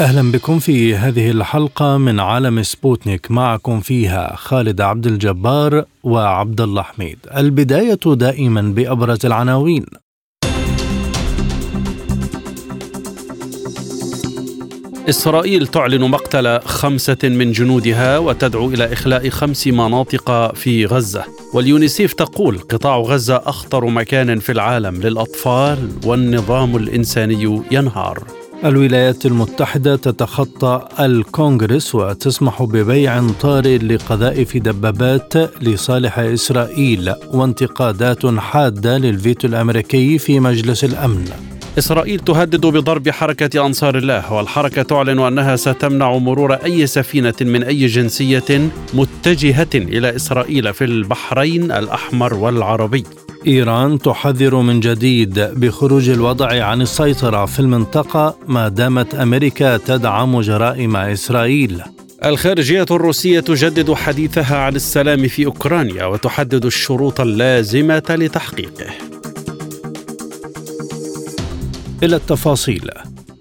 أهلا بكم في هذه الحلقة من عالم سبوتنيك معكم فيها خالد عبد الجبار وعبد الله حميد. البداية دائما بأبرز العناوين. إسرائيل تعلن مقتل خمسة من جنودها وتدعو إلى إخلاء خمس مناطق في غزة واليونيسيف تقول قطاع غزة أخطر مكان في العالم للأطفال والنظام الإنساني ينهار الولايات المتحدة تتخطى الكونغرس وتسمح ببيع طار لقذائف دبابات لصالح إسرائيل وانتقادات حادة للفيتو الأمريكي في مجلس الأمن. إسرائيل تهدد بضرب حركة أنصار الله والحركة تعلن أنها ستمنع مرور أي سفينة من أي جنسية متجهة إلى إسرائيل في البحرين الأحمر والعربي. إيران تحذر من جديد بخروج الوضع عن السيطرة في المنطقة ما دامت أمريكا تدعم جرائم إسرائيل. الخارجية الروسية تجدد حديثها عن السلام في أوكرانيا وتحدد الشروط اللازمة لتحقيقه. إلى التفاصيل.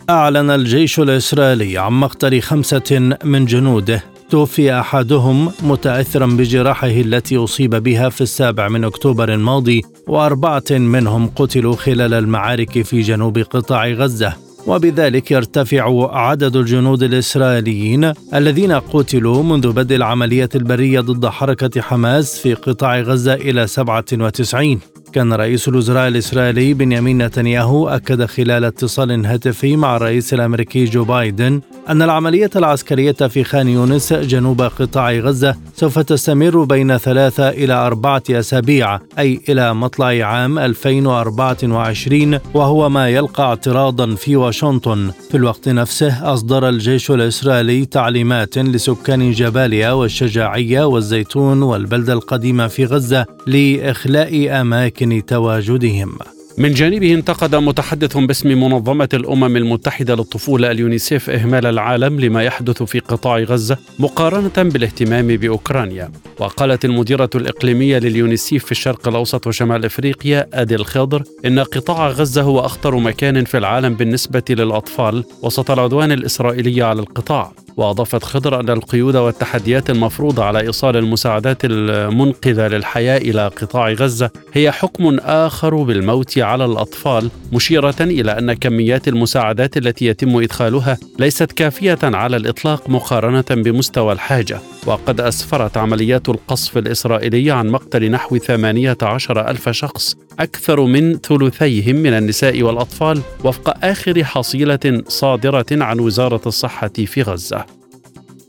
أعلن الجيش الإسرائيلي عن مقتل خمسة من جنوده توفي أحدهم متأثرا بجراحه التي أصيب بها في السابع من أكتوبر الماضي وأربعة منهم قتلوا خلال المعارك في جنوب قطاع غزة. وبذلك يرتفع عدد الجنود الإسرائيليين الذين قتلوا منذ بدء العملية البرية ضد حركة حماس في قطاع غزة إلى 97 كان رئيس الوزراء الإسرائيلي بنيامين نتنياهو أكد خلال اتصال هاتفي مع الرئيس الأمريكي جو بايدن أن العملية العسكرية في خان يونس جنوب قطاع غزة سوف تستمر بين ثلاثة إلى أربعة أسابيع أي إلى مطلع عام 2024 وهو ما يلقى اعتراضا في واشنطن. في الوقت نفسه أصدر الجيش الإسرائيلي تعليمات لسكان جباليا والشجاعية والزيتون والبلدة القديمة في غزة لإخلاء أماكن تواجدهم. من جانبه انتقد متحدث باسم منظمة الأمم المتحدة للطفولة اليونيسيف إهمال العالم لما يحدث في قطاع غزة مقارنة بالاهتمام بأوكرانيا. وقالت المديرة الإقليمية لليونيسيف في الشرق الأوسط وشمال إفريقيا أدي الخضر إن قطاع غزة هو أخطر مكان في العالم بالنسبة للأطفال وسط العدوان الإسرائيلي على القطاع. وأضافت خضر أن القيود والتحديات المفروضة على إيصال المساعدات المنقذة للحياة إلى قطاع غزة هي حكم آخر بالموت على الأطفال مشيرة إلى أن كميات المساعدات التي يتم إدخالها ليست كافية على الإطلاق مقارنة بمستوى الحاجة. وقد أسفرت عمليات القصف الإسرائيلي عن مقتل نحو 18 ألف شخص أكثر من ثلثيهم من النساء والأطفال وفق آخر حصيلة صادرة عن وزارة الصحة في غزة.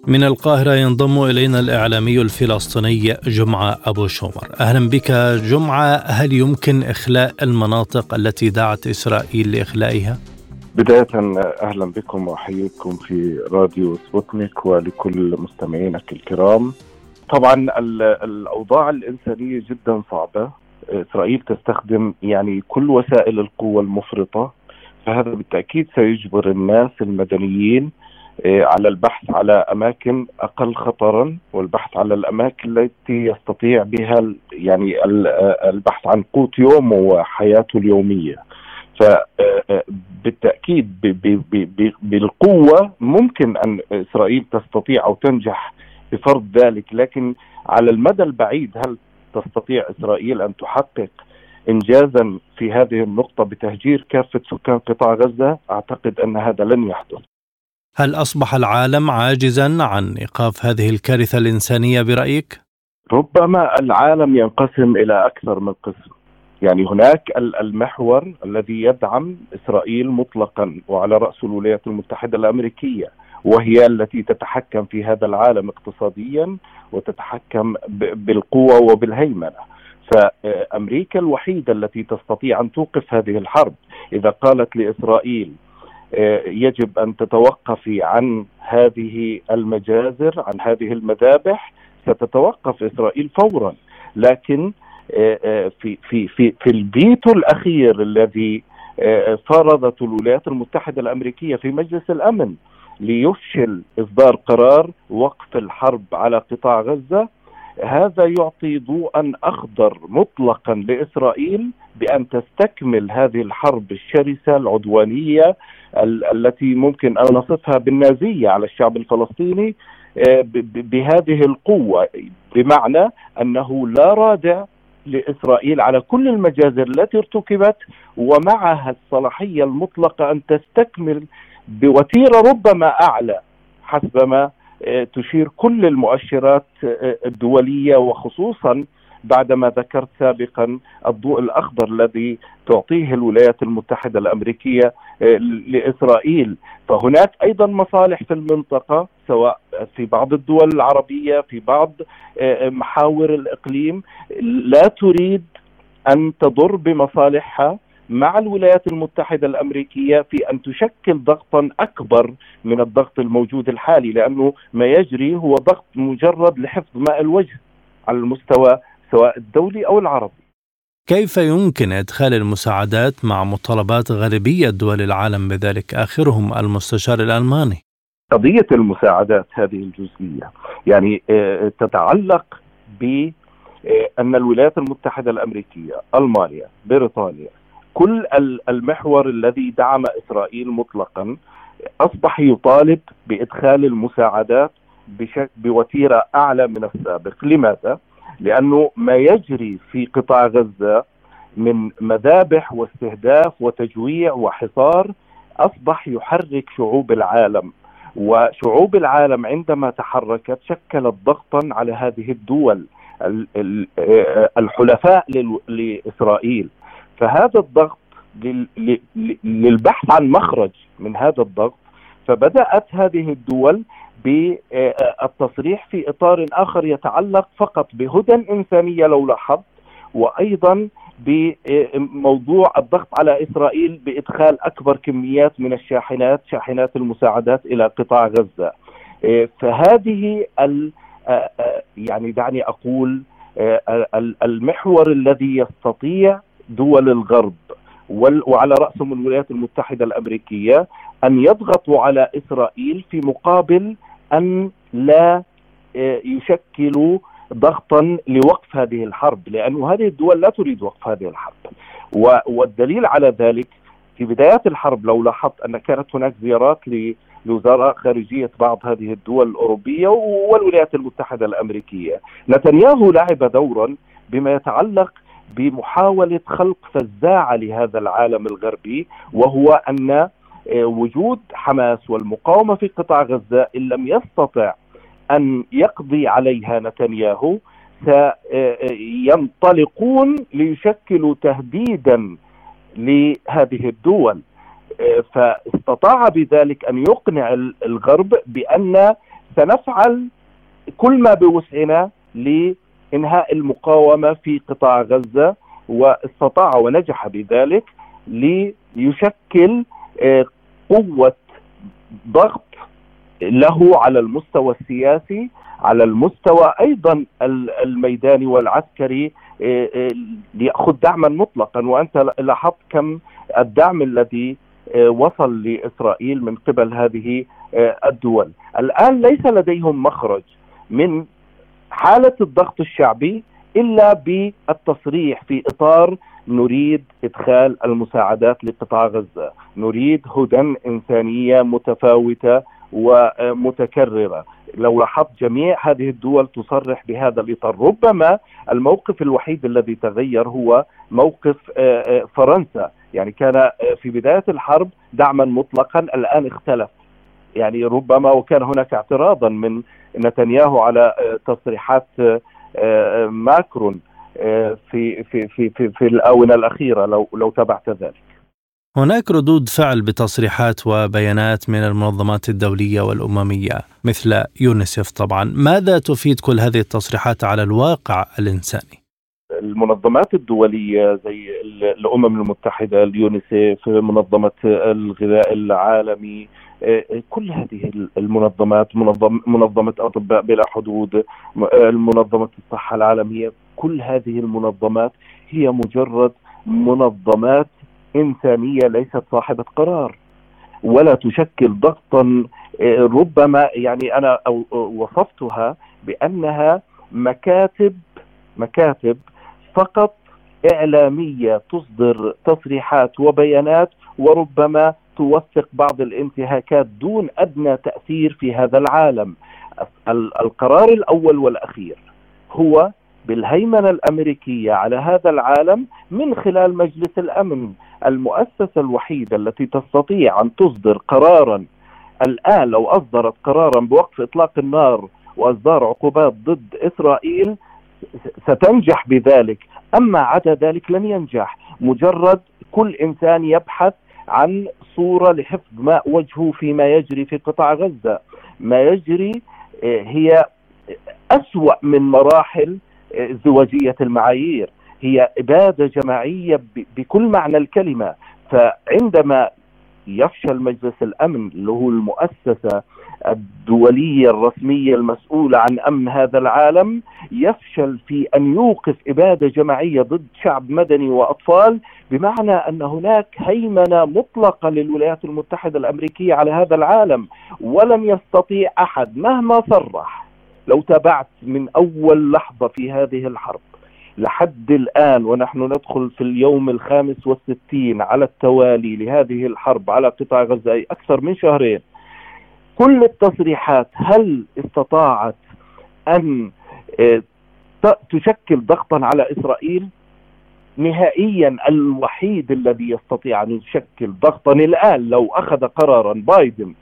من القاهرة ينضم إلينا الإعلامي الفلسطيني جمعة أبو شومر. أهلا بك جمعة. هل يمكن إخلاء المناطق التي دعت إسرائيل لإخلائها؟ بداية أهلا بكم وأحييكم في راديو سبوتنيك ولكل مستمعينك الكرام. طبعا الأوضاع الإنسانية جدا صعبة. إسرائيل تستخدم يعني كل وسائل القوة المفرطة فهذا بالتأكيد سيجبر الناس المدنيين على البحث على أماكن أقل خطرا والبحث على الأماكن التي يستطيع بها يعني البحث عن قوت يومه وحياته اليومية. فبالتاكيد بالقوة ممكن أن إسرائيل تستطيع أو تنجح بفرض ذلك لكن على المدى البعيد هل تستطيع إسرائيل أن تحقق انجازا في هذه النقطة بتهجير كافة سكان قطاع غزة؟ أعتقد أن هذا لن يحدث. هل أصبح العالم عاجزا عن إيقاف هذه الكارثة الإنسانية برأيك؟ ربما العالم ينقسم إلى أكثر من قسم. يعني هناك المحور الذي يدعم إسرائيل مطلقا وعلى رأس الولايات المتحدة الأمريكية وهي التي تتحكم في هذا العالم اقتصاديا وتتحكم بالقوة وبالهيمنة. فأمريكا الوحيدة التي تستطيع أن توقف هذه الحرب إذا قالت لإسرائيل يجب أن تتوقفي عن هذه المجازر عن هذه المذابح. ستتوقف إسرائيل فورا. لكن في في في في الفيتو الأخير الذي فرضته الولايات المتحدة الأمريكية في مجلس الأمن ليفشل إصدار قرار وقف الحرب على قطاع غزة هذا يعطي ضوءا أخضر مطلقا لإسرائيل بأن تستكمل هذه الحرب الشرسة العدوانية التي ممكن أن نصفها بالنازية على الشعب الفلسطيني آه، بهذه القوة بمعنى أنه لا رادع لإسرائيل على كل المجازر التي ارتكبت ومعها الصلاحية المطلقة أن تستكمل بوتيرة ربما أعلى حسب ما تشير كل المؤشرات آه، الدولية وخصوصا بعدما ذكرت سابقا الضوء الأخضر الذي تعطيه الولايات المتحدة الأمريكية آه، لإسرائيل. فهناك أيضا مصالح في المنطقة سواء في بعض الدول العربية في بعض محاور الإقليم. لا تريد أن تضر بمصالحها مع الولايات المتحدة الأمريكية في أن تشكل ضغطا أكبر من الضغط الموجود الحالي لأنه ما يجري هو ضغط مجرد لحفظ ماء الوجه على المستوى سواء الدولي أو العربي. كيف يمكن إدخال المساعدات مع مطالبات غالبيه دول العالم بذلك آخرهم المستشار الألماني؟ قضية المساعدات هذه الجزئية يعني آه، تتعلق ب آه، أن الولايات المتحدة الأمريكية، ألمانيا، بريطانيا، كل المحور الذي دعم إسرائيل مطلقا أصبح يطالب بإدخال المساعدات بوتيرة أعلى من السابق، لماذا؟ لأنه ما يجري في قطاع غزة من مذابح واستهداف وتجويع وحصار أصبح يحرك شعوب العالم. وشعوب العالم عندما تحركت شكلت ضغطا على هذه الدول الحلفاء لإسرائيل. فهذا الضغط للبحث عن مخرج من هذا الضغط فبدأت هذه الدول بالتصريح في إطار آخر يتعلق فقط بهدى إنسانية لو لاحظت وأيضا بموضوع الضغط على إسرائيل بإدخال أكبر كميات من الشاحنات شاحنات المساعدات إلى قطاع غزة. فهذه يعني دعني أقول المحور الذي يستطيع دول الغرب وعلى رأسهم الولايات المتحدة الأمريكية أن يضغطوا على إسرائيل في مقابل أن لا آه، يشكلوا ضغطا لوقف هذه الحرب لأن هذه الدول لا تريد وقف هذه الحرب. والدليل على ذلك في بدايات الحرب لو لاحظت أن كانت هناك زيارات لوزراء خارجية بعض هذه الدول الأوروبية والولايات المتحدة الأمريكية. نتنياهو لعب دورا بما يتعلق بمحاولة خلق فزاعة لهذا العالم الغربي وهو أن آه، وجود حماس والمقاومة في قطاع غزة إن لم يستطع أن يقضي عليها نتنياهو سينطلقون ليشكلوا تهديدا لهذه الدول. آه، فاستطاع بذلك أن يقنع الغرب بأن سنفعل كل ما بوسعنا إنهاء المقاومة في قطاع غزة واستطاع ونجح بذلك ليشكل آه، قوة ضغط له على المستوى السياسي على المستوى أيضا الميداني والعسكري آه، آه، ليأخذ دعما مطلقا. وأنت لاحظت كم الدعم الذي وصل لإسرائيل من قبل هذه الدول. الآن ليس لديهم مخرج من حالة الضغط الشعبي إلا بالتصريح في إطار نريد إدخال المساعدات لقطاع غزة. نريد هدى إنسانية متفاوتة ومتكررة. لو لاحظت جميع هذه الدول تصرح بهذا الإطار ربما الموقف الوحيد الذي تغير هو موقف آه، آه، فرنسا. يعني كان آه، في بداية الحرب دعما مطلقا الآن اختلف. يعني ربما وكان هناك اعتراضا من نتنياهو على آه، تصريحات آه، آه، ماكرون في في في في, في الآونة الأخيرة لو لو تبعت ذلك. هناك ردود فعل بتصريحات وبيانات من المنظمات الدولية والأممية مثل يونيسف طبعا، ماذا تفيد كل هذه التصريحات على الواقع الإنساني؟ المنظمات الدولية زي الأمم المتحدة اليونيسف منظمة الغذاء العالمي كل هذه المنظمات منظم منظمة أطباء بلا حدود منظمة الصحة العالمية كل هذه المنظمات هي مجرد منظمات إنسانية ليست صاحبة قرار ولا تشكل ضغطا آه، ربما يعني أنا وصفتها بأنها مكاتب مكاتب فقط إعلامية تصدر تصريحات وبيانات وربما توثق بعض الانتهاكات دون أدنى تأثير في هذا العالم. القرار الأول والأخير هو بالهيمنة الأمريكية على هذا العالم من خلال مجلس الأمن المؤسسة الوحيدة التي تستطيع أن تصدر قرارا. الآن لو أصدرت قرارا بوقف إطلاق النار وإصدار عقوبات ضد إسرائيل ستنجح بذلك. أما عدا ذلك لن ينجح. مجرد كل إنسان يبحث عن صورة لحفظ ماء وجهه فيما يجري في قطاع غزة. ما يجري آه، هي أسوأ من مراحل ازدواجيه المعايير. هي إبادة جماعية بكل معنى الكلمة. فعندما يفشل مجلس الأمن اللي هو المؤسسة الدولية الرسمية المسؤولة عن أمن هذا العالم يفشل في أن يوقف إبادة جماعية ضد شعب مدني وأطفال بمعنى أن هناك هيمنة مطلقة للولايات المتحدة الأمريكية على هذا العالم ولم يستطيع أحد مهما صرح. لو تابعت من أول لحظة في هذه الحرب لحد الآن ونحن ندخل في اليوم الخامس والستين على التوالي لهذه الحرب على قطاع غزة أكثر من شهرين كل التصريحات هل استطاعت أن آه، تشكل ضغطا على إسرائيل؟ نهائيا الوحيد الذي يستطيع أن يشكل ضغطا الآن لو أخذ قرارا بايدن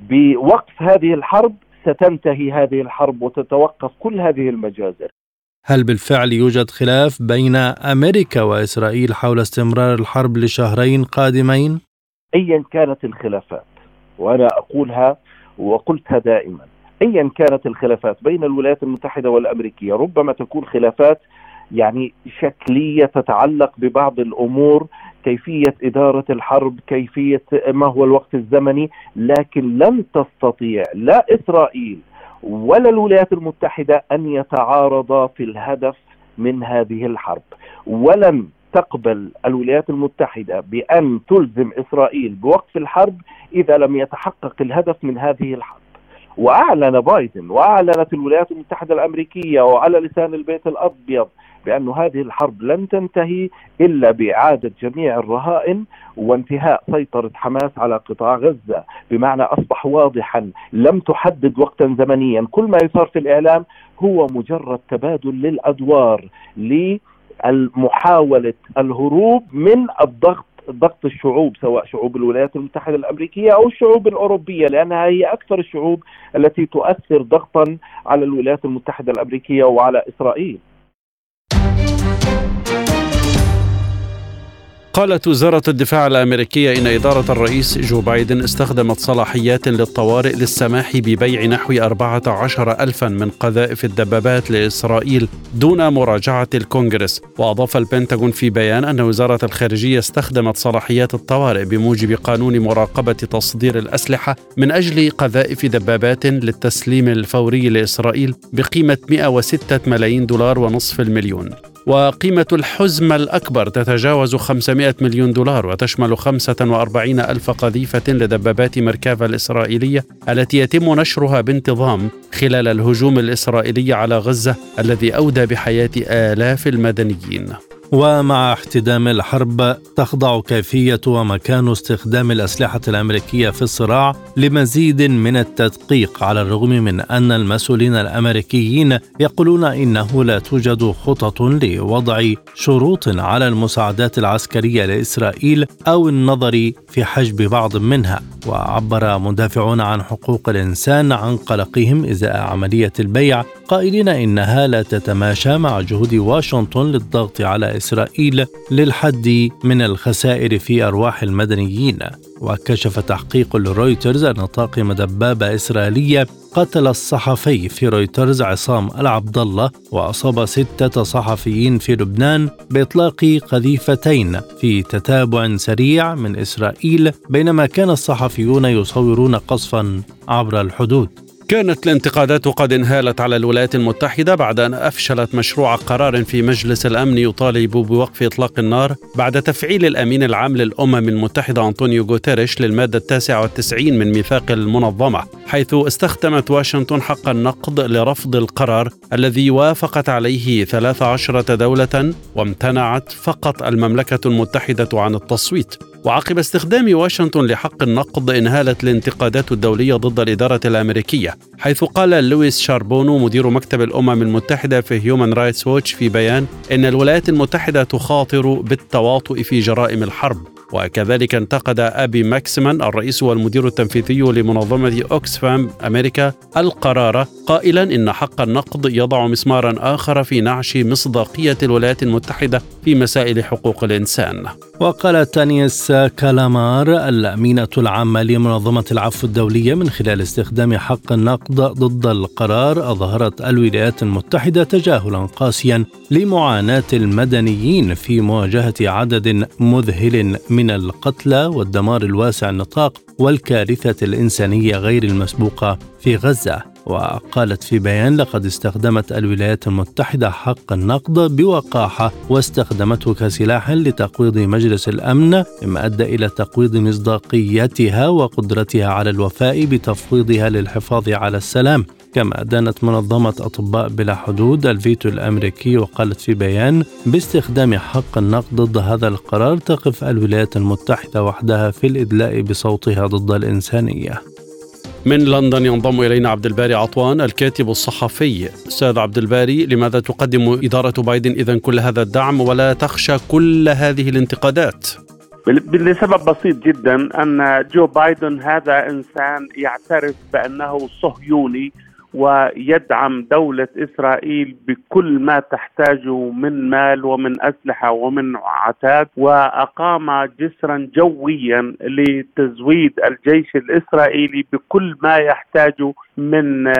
بوقف هذه الحرب ستنتهي هذه الحرب وتتوقف كل هذه المجازر. هل بالفعل يوجد خلاف بين أمريكا وإسرائيل حول استمرار الحرب لشهرين قادمين؟ ايا كانت الخلافات. وأنا أقولها وقلتها دائما. ايا كانت الخلافات بين الولايات المتحدة والأمريكية ربما تكون خلافات يعني شكلية تتعلق ببعض الأمور كيفية إدارة الحرب كيفية ما هو الوقت الزمني لكن لن تستطيع لا إسرائيل ولا الولايات المتحدة أن يتعارضا في الهدف من هذه الحرب. ولن تقبل الولايات المتحدة بأن تلزم إسرائيل بوقف الحرب إذا لم يتحقق الهدف من هذه الحرب. وأعلن بايدن وأعلنت الولايات المتحدة الأمريكية وعلى لسان البيت الأبيض بأن هذه الحرب لن تنتهي إلا بإعادة جميع الرهائن وانتهاء سيطرة حماس على قطاع غزة. بمعنى أصبح واضحا لم تحدد وقتا زمنيا. كل ما يصار في الإعلام هو مجرد تبادل للأدوار لمحاولة الهروب من الضغط ضغط الشعوب سواء شعوب الولايات المتحدة الأمريكية أو الشعوب الأوروبية لأنها هي أكثر الشعوب التي تؤثر ضغطا على الولايات المتحدة الأمريكية وعلى إسرائيل. قالت وزارة الدفاع الأمريكية إن إدارة الرئيس جو بايدن استخدمت صلاحيات للطوارئ للسماح ببيع نحو 14 ألفا من قذائف الدبابات لإسرائيل دون مراجعة الكونغرس. وأضاف البنتاغون في بيان أن وزارة الخارجية استخدمت صلاحيات الطوارئ بموجب قانون مراقبة تصدير الأسلحة من أجل قذائف دبابات للتسليم الفوري لإسرائيل بقيمة 106 ملايين دولار ونصف المليون. وقيمة الحزمة الأكبر تتجاوز 500 مليون دولار وتشمل 45 ألف قذيفة لدبابات مركافا الإسرائيلية التي يتم نشرها بانتظام خلال الهجوم الإسرائيلي على غزة الذي أودى بحياة آلاف المدنيين. ومع احتدام الحرب تخضع كيفية ومكان استخدام الأسلحة الأمريكية في الصراع لمزيد من التدقيق على الرغم من أن المسؤولين الأمريكيين يقولون إنه لا توجد خطط لوضع شروط على المساعدات العسكرية لإسرائيل أو النظر في حجب بعض منها. وعبر مدافعون عن حقوق الإنسان عن قلقهم إزاء عملية البيع قائلين إنها لا تتماشى مع جهود واشنطن للضغط على إسرائيل للحد من الخسائر في أرواح المدنيين. وكشف تحقيق لرويترز أن طاقم دبابة إسرائيلية قتل الصحفي في رويترز عصام العبد الله وأصاب ستة صحفيين في لبنان بإطلاق قذيفتين في تتابع سريع من إسرائيل بينما كان الصحفيون يصورون قصفا عبر الحدود. كانت الانتقادات قد انهالت على الولايات المتحدة بعد أن أفشلت مشروع قرار في مجلس الأمن يطالب بوقف إطلاق النار بعد تفعيل الأمين العام للأمم المتحدة أنطونيو غوتيريش للمادة التاسعة والتسعين من ميثاق المنظمة حيث استخدمت واشنطن حق النقد لرفض القرار الذي وافقت عليه 13 دولة وامتنعت فقط المملكة المتحدة عن التصويت. وعقب استخدام واشنطن لحق النقض انهالت الانتقادات الدولية ضد الإدارة الأمريكية. حيث قال لويس شاربونو مدير مكتب الأمم المتحدة في هيومن رايتس ووتش في بيان إن الولايات المتحدة تخاطر بالتواطؤ في جرائم الحرب. وكذلك انتقد أبي ماكسمان الرئيس والمدير التنفيذي لمنظمة أوكسفام أمريكا القرار قائلا إن حق النقض يضع مسمارا آخر في نعش مصداقية الولايات المتحدة في مسائل حقوق الإنسان. وقالت تانيس كالامار الأمينة العامة لمنظمة العفو الدولية من خلال استخدام حق النقد ضد القرار أظهرت الولايات المتحدة تجاهلا قاسيا لمعاناة المدنيين في مواجهة عدد مذهل من القتلى والدمار الواسع النطاق والكارثة الإنسانية غير المسبوقة في غزة. وقالت في بيان لقد استخدمت الولايات المتحدة حق النقد بوقاحة واستخدمته كسلاح لتقويض مجلس الأمن مما أدى إلى تقويض مصداقيتها وقدرتها على الوفاء بتفويضها للحفاظ على السلام. كما أدانت منظمة أطباء بلا حدود الفيتو الأمريكي وقالت في بيان باستخدام حق النقض ضد هذا القرار تقف الولايات المتحدة وحدها في الإدلاء بصوتها ضد الإنسانية من لندن ينضم إلينا عبد الباري عطوان الكاتب الصحفي أستاذ عبد الباري لماذا تقدم إدارة بايدن اذا كل هذا الدعم ولا تخشى كل هذه الانتقادات؟ لسبب بسيط جدا أن جو بايدن هذا إنسان يعترف بأنه صهيوني ويدعم دولة إسرائيل بكل ما تحتاجه من مال ومن أسلحة ومن عتاد وأقام جسرا جويا لتزويد الجيش الإسرائيلي بكل ما يحتاجه من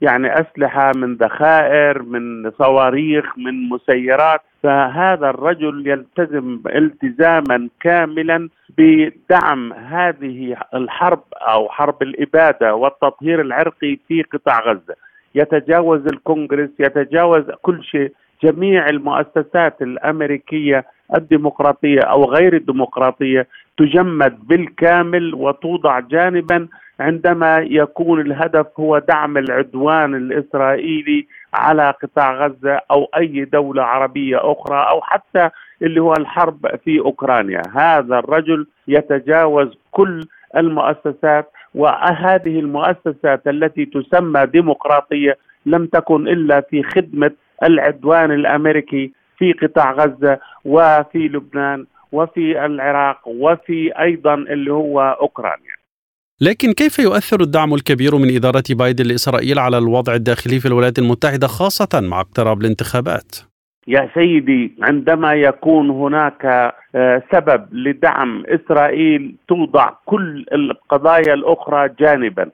يعني أسلحة من ذخائر من صواريخ من مسيرات. فهذا الرجل يلتزم التزاما كاملا بدعم هذه الحرب أو حرب الإبادة والتطهير العرقي في قطاع غزة. يتجاوز الكونغرس يتجاوز كل شيء. جميع المؤسسات الأمريكية الديمقراطية أو غير الديمقراطية تجمد بالكامل وتوضع جانبا عندما يكون الهدف هو دعم العدوان الإسرائيلي على قطاع غزة أو أي دولة عربية أخرى أو حتى اللي هو الحرب في أوكرانيا، هذا الرجل يتجاوز كل المؤسسات وهذه المؤسسات التي تسمى ديمقراطية لم تكن إلا في خدمة العدوان الأمريكي في قطاع غزة وفي لبنان وفي العراق وفي أيضا اللي هو أوكرانيا. لكن كيف يؤثر الدعم الكبير من إدارة بايدن لإسرائيل على الوضع الداخلي في الولايات المتحدة خاصة مع اقتراب الانتخابات؟ يا سيدي عندما يكون هناك آه، سبب لدعم إسرائيل توضع كل القضايا الأخرى جانبا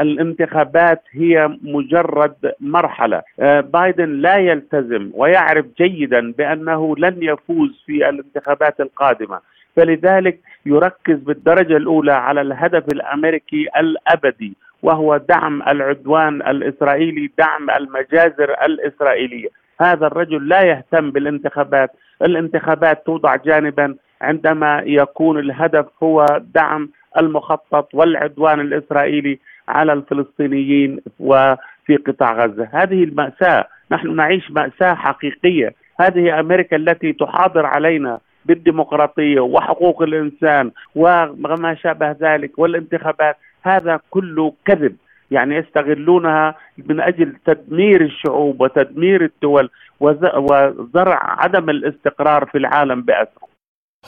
الانتخابات هي مجرد مرحلة آه، بايدن لا يلتزم ويعرف جيدا بأنه لن يفوز في الانتخابات القادمة فلذلك يركز بالدرجة الأولى على الهدف الأمريكي الأبدي وهو دعم العدوان الإسرائيلي دعم المجازر الإسرائيلية. هذا الرجل لا يهتم بالانتخابات. الانتخابات توضع جانبا عندما يكون الهدف هو دعم المخطط والعدوان الإسرائيلي على الفلسطينيين وفي قطاع غزة، هذه المأساة، نحن نعيش مأساة حقيقية، هذه أمريكا التي تحاضر علينا بالديمقراطية وحقوق الإنسان وما شابه ذلك والانتخابات، هذا كله كذب، يعني يستغلونها من أجل تدمير الشعوب وتدمير الدول وزرع عدم الاستقرار في العالم باسره.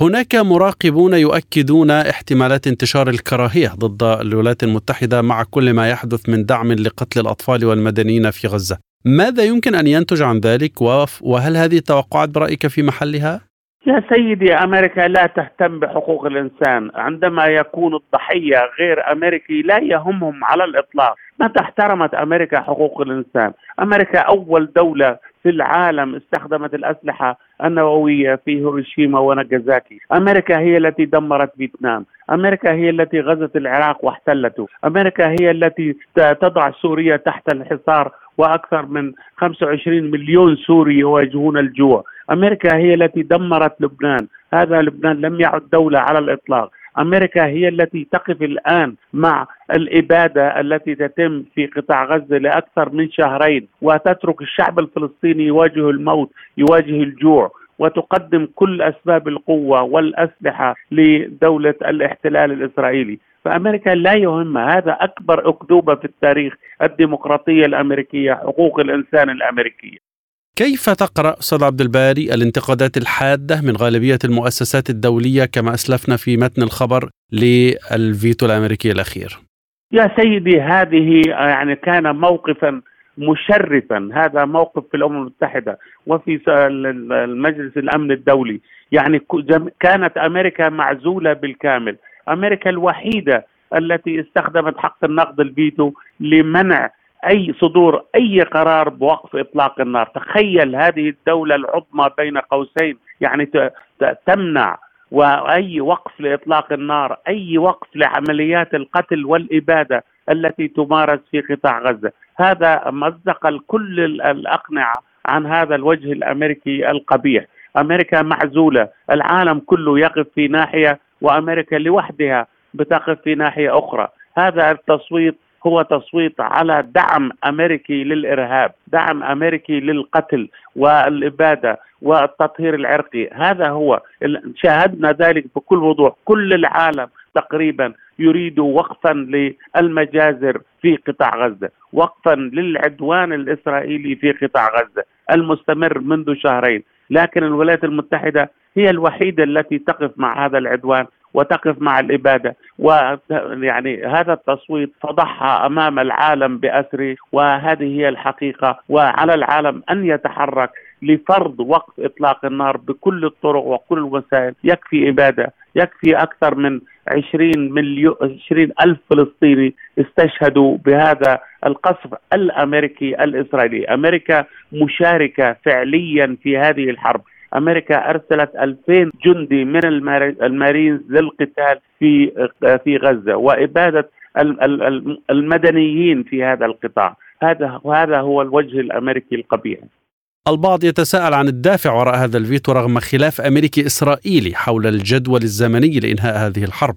هناك مراقبون يؤكدون احتمالات انتشار الكراهية ضد الولايات المتحدة مع كل ما يحدث من دعم لقتل الأطفال والمدنيين في غزة. ماذا يمكن أن ينتج عن ذلك وهل هذه التوقعات برأيك في محلها؟ يا سيدي أمريكا لا تهتم بحقوق الإنسان، عندما يكون الضحية غير أمريكي لا يهمهم على الإطلاق، متى احترمت أمريكا حقوق الإنسان؟ أمريكا أول دولة في العالم استخدمت الأسلحة النووية في هيروشيما وناجازاكي. أمريكا هي التي دمرت فيتنام. أمريكا هي التي غزت العراق واحتلته. أمريكا هي التي تضع سوريا تحت الحصار وأكثر من 25 مليون سوري يواجهون الجوع، أمريكا هي التي دمرت لبنان، هذا لبنان لم يعد دولة على الإطلاق، أمريكا هي التي تقف الآن مع الإبادة التي تتم في قطاع غزة لأكثر من شهرين وتترك الشعب الفلسطيني يواجه الموت يواجه الجوع وتقدم كل أسباب القوة والأسلحة لدولة الاحتلال الإسرائيلي. فأمريكا لا يهمها هذا أكبر أكذوبة في التاريخ الديمقراطية الأمريكية حقوق الإنسان الأمريكية. كيف تقرأ أستاذ عبد الباري الانتقادات الحادة من غالبية المؤسسات الدولية كما أسلفنا في متن الخبر للفيتو الأمريكي الأخير؟ يا سيدي هذه يعني كان موقفا مشرفا. هذا موقف في الأمم المتحدة وفي المجلس الأمن الدولي. يعني كانت أمريكا معزولة بالكامل. أمريكا الوحيدة التي استخدمت حق النقد الفيتو لمنع أي صدور أي قرار بوقف إطلاق النار، تخيل هذه الدولة العظمى بين قوسين يعني تمنع وأي وقف لإطلاق النار، أي وقف لعمليات القتل والإبادة التي تمارس في قطاع غزة، هذا مزق كل الأقنعة عن هذا الوجه الأمريكي القبيح، أمريكا معزولة، العالم كله يقف في ناحية وأمريكا لوحدها بتقف في ناحية أخرى، هذا التصويت هو تصويت على دعم أمريكي للإرهاب، دعم أمريكي للقتل والإبادة والتطهير العرقي، هذا هو شاهدنا ذلك بكل وضوح، كل العالم تقريبا يريد وقفا للمجازر في قطاع غزة، وقفا للعدوان الإسرائيلي في قطاع غزة المستمر منذ شهرين، لكن الولايات المتحدة هي الوحيدة التي تقف مع هذا العدوان وتقف مع الإبادة. ويعني هذا التصويت فضحها أمام العالم بأسره وهذه هي الحقيقة. وعلى العالم أن يتحرك لفرض وقف إطلاق النار بكل الطرق وكل الوسائل. يكفي إبادة يكفي أكثر من 20 مليون 20 ألف فلسطيني استشهدوا بهذا القصف الأمريكي الإسرائيلي. أمريكا مشاركة فعليا في هذه الحرب. أمريكا أرسلت 2000 جندي من المارينز للقتال في في غزة وإبادة المدنيين في هذا القطاع. هذا هذا هو الوجه الأمريكي القبيح. البعض يتساءل عن الدافع وراء هذا الفيتو رغم خلاف أمريكي إسرائيلي حول الجدول الزمني لإنهاء هذه الحرب.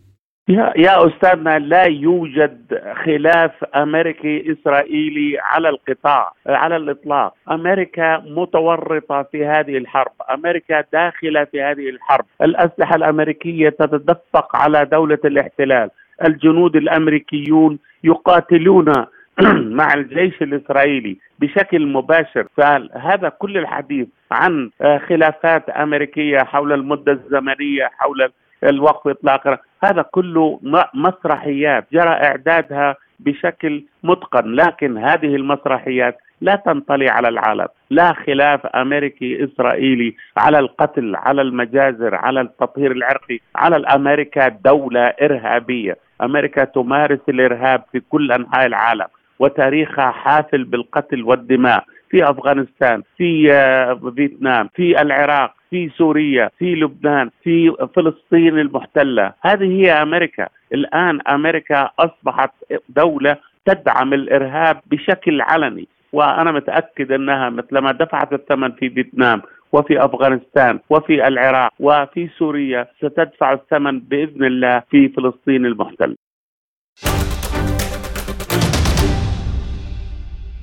يا يا أستاذنا لا يوجد خلاف أمريكي إسرائيلي على القطاع على الإطلاق، أمريكا متورطة في هذه الحرب، أمريكا داخلة في هذه الحرب، الأسلحة الأمريكية تتدفق على دولة الاحتلال، الجنود الأمريكيون يقاتلون مع الجيش الإسرائيلي بشكل مباشر. فهذا كل الحديث عن خلافات أمريكية حول المدة الزمنية حول الوقف اطلاق هذا كله مسرحيات جرى إعدادها بشكل متقن لكن هذه المسرحيات لا تنطلي على العالم لا خلاف أمريكي إسرائيلي على القتل على المجازر على التطهير العرقي على الأمريكا دولة إرهابية. أمريكا تمارس الإرهاب في كل أنحاء العالم وتاريخها حافل بالقتل والدماء. في أفغانستان في آه، فيتنام في العراق في سوريا في لبنان في فلسطين المحتلة. هذه هي أمريكا. الآن أمريكا أصبحت دولة تدعم الإرهاب بشكل علني وأنا متأكد أنها مثلما دفعت الثمن في فيتنام وفي أفغانستان وفي العراق وفي سوريا ستدفع الثمن بإذن الله في فلسطين المحتلة.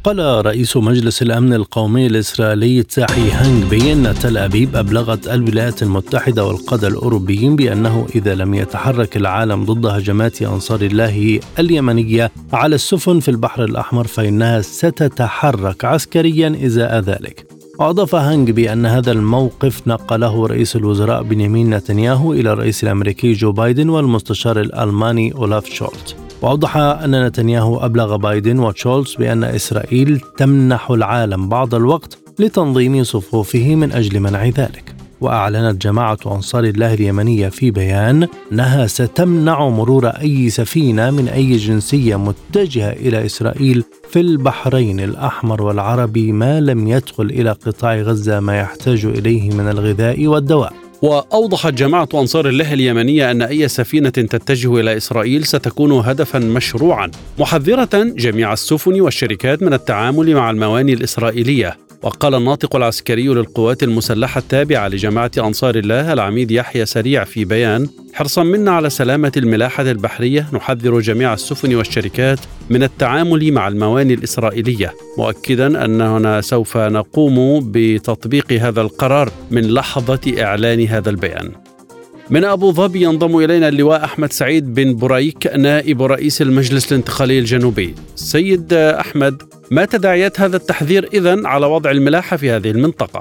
قال رئيس مجلس الأمن القومي الإسرائيلي تساحي هانغبي أن تل أبيب أبلغت الولايات المتحدة والقادة الأوروبيين بأنه إذا لم يتحرك العالم ضد هجمات أنصار الله اليمنية على السفن في البحر الأحمر فإنها ستتحرك عسكريا إزاء ذلك. وأضاف هانغبي أن هذا الموقف نقله رئيس الوزراء بنيامين نتنياهو إلى الرئيس الأمريكي جو بايدن والمستشار الألماني أولاف شولتس. وأوضح أن نتنياهو أبلغ بايدن وشولتس بأن إسرائيل تمنح العالم بعض الوقت لتنظيم صفوفه من أجل منع ذلك. وأعلنت جماعة أنصار الله اليمنية في بيان أنها ستمنع مرور أي سفينة من أي جنسية متجهة إلى إسرائيل في البحرين الأحمر والعربي ما لم يدخل إلى قطاع غزة ما يحتاج إليه من الغذاء والدواء. وأوضحت جماعة أنصار الله اليمنية أن أي سفينة تتجه إلى إسرائيل ستكون هدفا مشروعا. محذرة جميع السفن والشركات من التعامل مع المواني الإسرائيلية. وقال الناطق العسكري للقوات المسلحة التابعة لجماعة أنصار الله العميد يحيى سريع في بيان حرصا منا على سلامة الملاحة البحرية نحذر جميع السفن والشركات من التعامل مع المواني الإسرائيلية. مؤكدا أننا سوف نقوم بتطبيق هذا القرار من لحظة إعلان هذا البيان. من أبو ظبي ينضم إلينا اللواء أحمد سعيد بن بريك نائب رئيس المجلس الانتقالي الجنوبي سيد أحمد ما تداعيات هذا التحذير إذن على وضع الملاحة في هذه المنطقة؟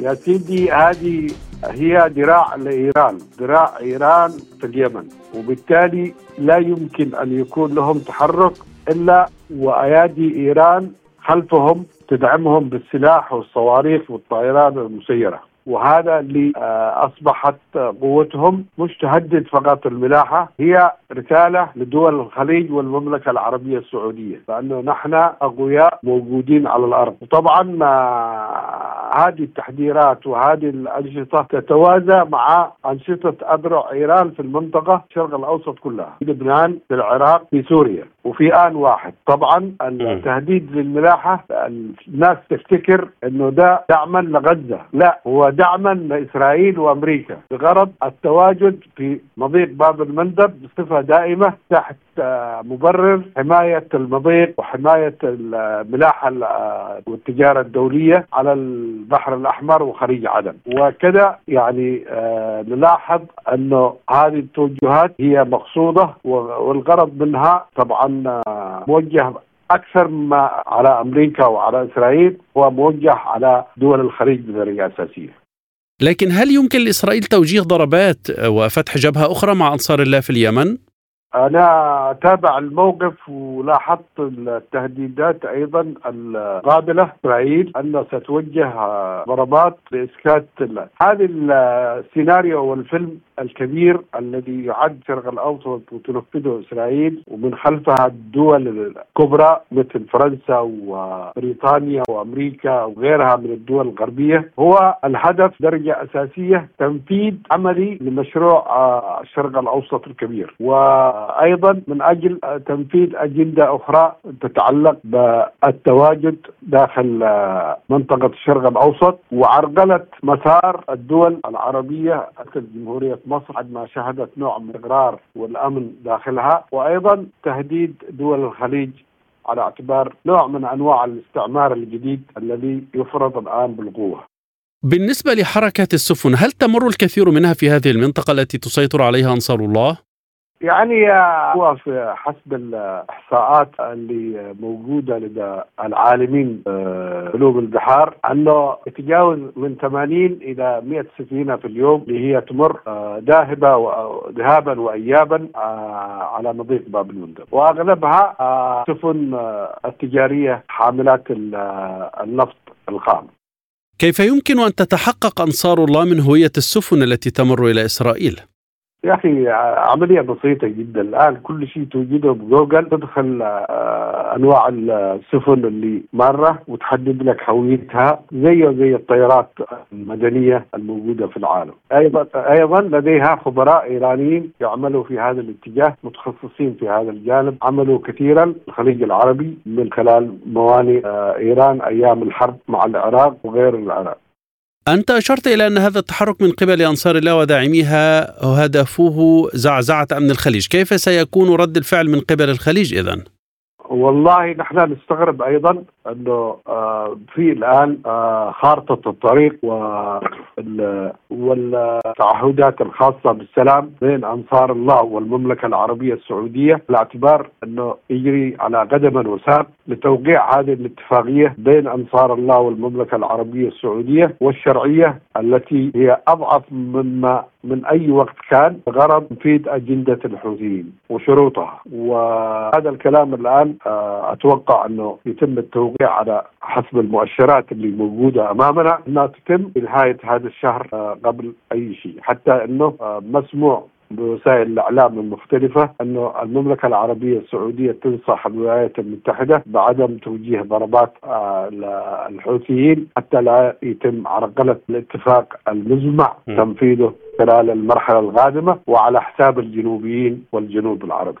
يا سيدي هذه هي ذراع لإيران، ذراع إيران في اليمن، وبالتالي لا يمكن أن يكون لهم تحرك إلا وأيادي إيران خلفهم تدعمهم بالسلاح والصواريخ والطائرات المسيرة. وهذا اللي آه، أصبحت قوتهم مش تهدد فقط الملاحة هي رسالة لدول الخليج والمملكة العربية السعودية لأنه نحن أقوياء موجودين على الأرض. وطبعا آه، هذه التحذيرات وهذه الأنشطة تتوازى مع أنشطة اذرع إيران في المنطقة الشرق الأوسط كلها في لبنان في العراق في سوريا وفي آن واحد. طبعا التهديد للملاحة الناس تفتكر إنه ده دعما لغزة. لا هو دعما لإسرائيل وأمريكا. بغرض التواجد في مضيق باب المندب بصفة دائمة تحت مبرر حماية المضيق وحماية الملاحة آه، والتجارة الدولية على البحر الأحمر وخليج عدن وكذا يعني آه، نلاحظ أنه هذه التوجهات هي مقصودة والغرض منها طبعا موجه أكثر ما على أمريكا وعلى إسرائيل هو موجه على دول الخليج بطريقه أساسية. لكن هل يمكن لإسرائيل توجيه ضربات وفتح جبهة أخرى مع أنصار الله في اليمن؟ أنا أتابع الموقف ولاحظت التهديدات أيضا القابلة إسرائيل أن ستوجه ضربات لإسكات هذا السيناريو والفيلم الكبير الذي يعد شرق الأوسط وتنفذه إسرائيل ومن خلفها الدول الكبرى مثل فرنسا وبريطانيا وأمريكا وغيرها من الدول الغربية. هو الهدف درجة أساسية تنفيذ عملي لمشروع الشرق الأوسط الكبير. وأيضا من أجل تنفيذ أجندة أخرى تتعلق بالتواجد داخل منطقة الشرق الأوسط وعرقلة مسار الدول العربية مثل جمهورية مصر عندما شهدت نوع من الإقرار والأمن داخلها وأيضا تهديد دول الخليج على اعتبار نوع من أنواع الاستعمار الجديد الذي يفرض الآن بالقوة. بالنسبة لحركه السفن، هل تمر الكثير منها في هذه المنطقة التي تسيطر عليها أنصار الله؟ يعني هو في حسب الإحصاءات اللي موجودة لدى العالمين آه، علوم البحار أنه يتجاوز من 80 إلى 100 سفينة في اليوم اللي هي تمر آه، ذاهبة ذهابا وايابا آه، على مضيق باب المندب وأغلبها سفن التجارية حاملات النفط الخام كيف يمكن أن تتحقق أنصار الله من هوية السفن التي تمر إلى إسرائيل؟ يا أخي عملية بسيطة جدا. الآن كل شيء توجده بجوجل تدخل آه، أنواع السفن اللي مرة وتحدد لك هويتها زي زي الطيارات المدنية الموجودة في العالم. أيضا أيضا لديها خبراء إيرانيين يعملوا في هذا الاتجاه متخصصين في هذا الجانب. عملوا كثيرا الخليج العربي من خلال موانئ آه، إيران أيام الحرب مع العراق وغير العراق. أنت أشرت إلى أن هذا التحرك من قبل أنصار الله وداعميها هدفه زعزعة أمن الخليج كيف سيكون رد الفعل من قبل الخليج إذن؟ والله نحن نستغرب أيضا إنه آه، في الآن آه، خارطة الطريق والتعهدات الخاصة بالسلام بين أنصار الله والمملكة العربية السعودية باعتبار إنه يجري على قدم وساق لتوقيع هذه الاتفاقية بين أنصار الله والمملكة العربية السعودية والشرعية التي هي أضعف مما من أي وقت كان غرض تنفيذ أجندة الحوثيين وشروطها. وهذا الكلام الآن آه، أتوقع أنه يتم التوقيع على حسب المؤشرات اللي موجودة أمامنا. إنها تتم في نهاية هذا الشهر آه، قبل أي شيء. حتى إنه آه، مسموع بوسائل الإعلام المختلفة انه المملكة العربية السعودية تنصح الولايات المتحدة بعدم توجيه ضربات الحوثيين حتى لا يتم عرقلة الاتفاق المزمع تنفيذه خلال المرحلة القادمة وعلى حساب الجنوبيين والجنوب العربي.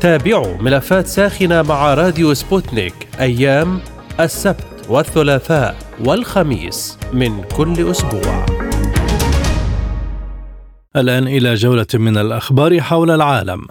تابعوا ملفات ساخنة مع راديو سبوتنيك أيام السبت والثلاثاء والخميس من كل أسبوع. الآن إلى جولة من الأخبار حول العالم.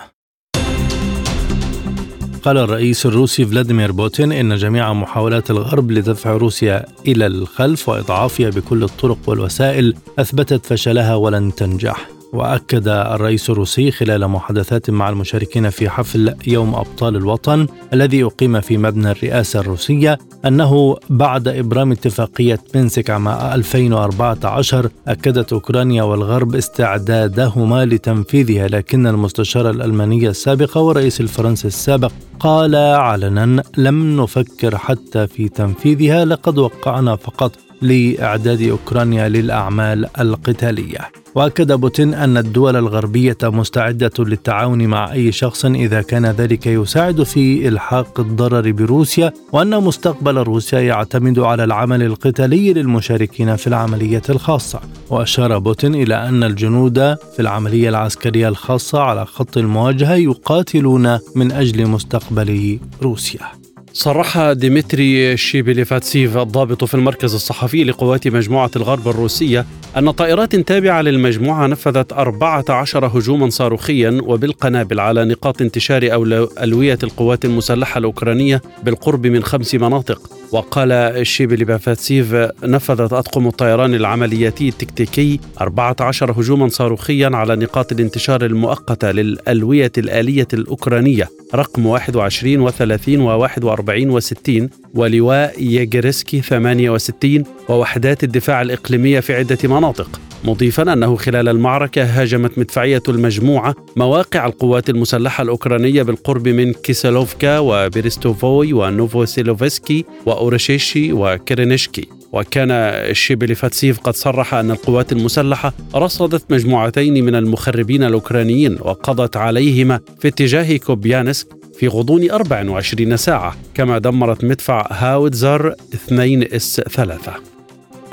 قال الرئيس الروسي فلاديمير بوتين إن جميع محاولات الغرب لدفع روسيا إلى الخلف وإضعافها بكل الطرق والوسائل أثبتت فشلها ولن تنجح. وأكد الرئيس الروسي خلال محادثات مع المشاركين في حفل يوم أبطال الوطن الذي أقيم في مبنى الرئاسة الروسية أنه بعد إبرام اتفاقية مينسك عام 2014 أكدت أوكرانيا والغرب استعدادهما لتنفيذها لكن المستشار الألماني السابق والرئيس الفرنسي السابق قال علنا لم نفكر حتى في تنفيذها لقد وقعنا فقط لإعداد أوكرانيا للأعمال القتالية. وأكد بوتين أن الدول الغربية مستعدة للتعاون مع أي شخص إذا كان ذلك يساعد في إلحاق الضرر بروسيا وأن مستقبل روسيا يعتمد على العمل القتالي للمشاركين في العملية الخاصة. وأشار بوتين إلى أن الجنود في العملية العسكرية الخاصة على خط المواجهة يقاتلون من أجل مستقبل روسيا. صرح ديمتري شيبيليفاتسيف الضابط في المركز الصحفي لقوات مجموعة الغرب الروسية أن طائرات تابعة للمجموعة نفذت 14 هجوما صاروخيا وبالقنابل على نقاط انتشار ألوية القوات المسلحة الأوكرانية بالقرب من خمس مناطق. وقال شيبيليفاتسيف نفذت أطقم الطيران العملياتي التكتيكي 14 هجوما صاروخيا على نقاط الانتشار المؤقتة للألوية الآلية الأوكرانية. رقم 21 و30 و41 و60 ولواء يجرسكي 68 ووحدات الدفاع الإقليمية في عدة مناطق مضيفا أنه خلال المعركة هاجمت مدفعية المجموعة مواقع القوات المسلحة الأوكرانية بالقرب من كيسلوفكا وبريستوفوي ونوفوسيلوفسكي وأورشيشي وكرينيشكي. وكان شيبيليفاتسيف قد صرح أن القوات المسلحة رصدت مجموعتين من المخربين الأوكرانيين وقضت عليهما في اتجاه كوبيانسك في غضون 24 ساعة كما دمرت مدفع هاوتزر 2 إس 3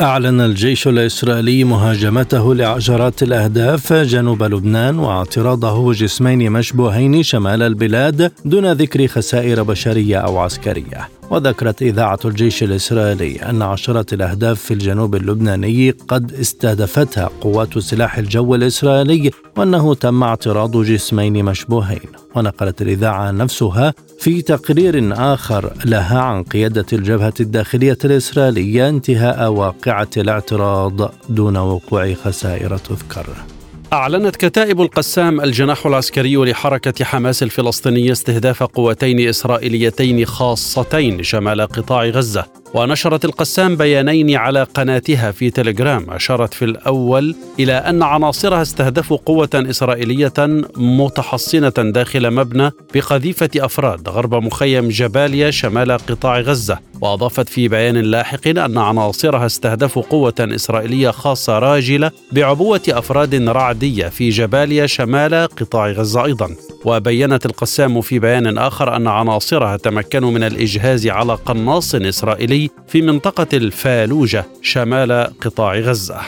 أعلن الجيش الإسرائيلي مهاجمته لعشرات الأهداف جنوب لبنان واعتراضه جسمين مشبوهين شمال البلاد دون ذكر خسائر بشرية أو عسكرية. وذكرت إذاعة الجيش الإسرائيلي أن عشرة الأهداف في الجنوب اللبناني قد استهدفتها قوات سلاح الجو الإسرائيلي وأنه تم اعتراض جسمين مشبوهين. ونقلت الإذاعة نفسها في تقرير آخر لها عن قيادة الجبهة الداخلية الإسرائيلية انتهاء واقعة الاعتراض دون وقوع خسائر تذكر. أعلنت كتائب القسام الجناح العسكري لحركة حماس الفلسطينية استهداف قوتين إسرائيليتين خاصتين شمال قطاع غزة. ونشرت القسام بيانين على قناتها في تليجرام أشارت في الأول إلى أن عناصرها استهدفوا قوة إسرائيلية متحصنة داخل مبنى بقذيفة أفراد غرب مخيم جباليا شمال قطاع غزة. وأضافت في بيان لاحق أن عناصرها استهدفوا قوة إسرائيلية خاصة راجلة بعبوة أفراد رعدية في جباليا شمال قطاع غزة أيضا. وبينت القسام في بيان آخر أن عناصرها تمكنوا من الإجهاز على قناص إسرائيلي في منطقة الفالوجة شمال قطاع غزة.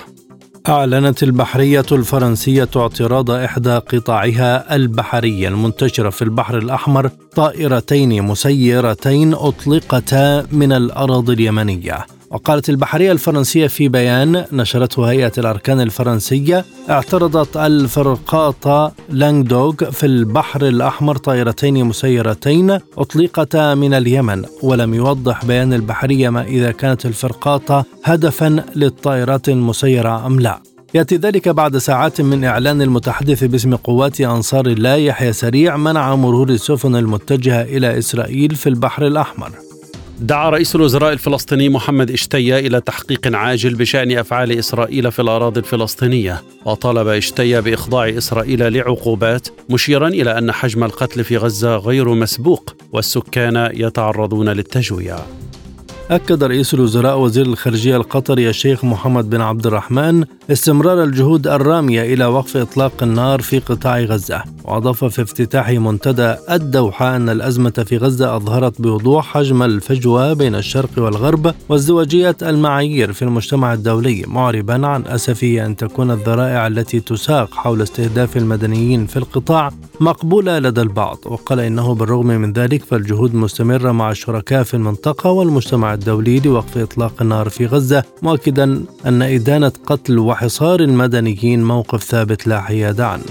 أعلنت البحرية الفرنسية اعتراض إحدى قطاعها البحرية المنتشرة في البحر الأحمر طائرتين مسيرتين أطلقتا من الأراضي اليمنية. وقالت البحرية الفرنسية في بيان نشرته هيئة الأركان الفرنسية اعترضت الفرقاطة لانغدوغ في البحر الأحمر طائرتين مسيرتين أطلقتا من اليمن ولم يوضح بيان البحرية ما إذا كانت الفرقاطة هدفا للطائرات المسيرة أم لا. يأتي ذلك بعد ساعات من إعلان المتحدث باسم قوات أنصار الله يحيى سريع منع مرور السفن المتجهة إلى إسرائيل في البحر الأحمر. دعا رئيس الوزراء الفلسطيني محمد إشتيا إلى تحقيق عاجل بشأن أفعال إسرائيل في الأراضي الفلسطينية وطالب إشتيا بإخضاع إسرائيل لعقوبات مشيرا إلى أن حجم القتل في غزة غير مسبوق والسكان يتعرضون للتجويع. أكد رئيس الوزراء وزير الخارجية القطري الشيخ محمد بن عبد الرحمن استمرار الجهود الرامية إلى وقف إطلاق النار في قطاع غزة. وأضاف في افتتاح منتدى الدوحة أن الأزمة في غزة أظهرت بوضوح حجم الفجوة بين الشرق والغرب وازدواجية المعايير في المجتمع الدولي معربا عن أسفه أن تكون الذرائع التي تساق حول استهداف المدنيين في القطاع مقبولة لدى البعض. وقال إنه بالرغم من ذلك فالجهود مستمرة مع الشركاء في المنطقة والمجتمع الدولي لوقف إطلاق النار في غزة مؤكدا أن إدانة قتل وحصار المدنيين موقف ثابت لا حياد عنه.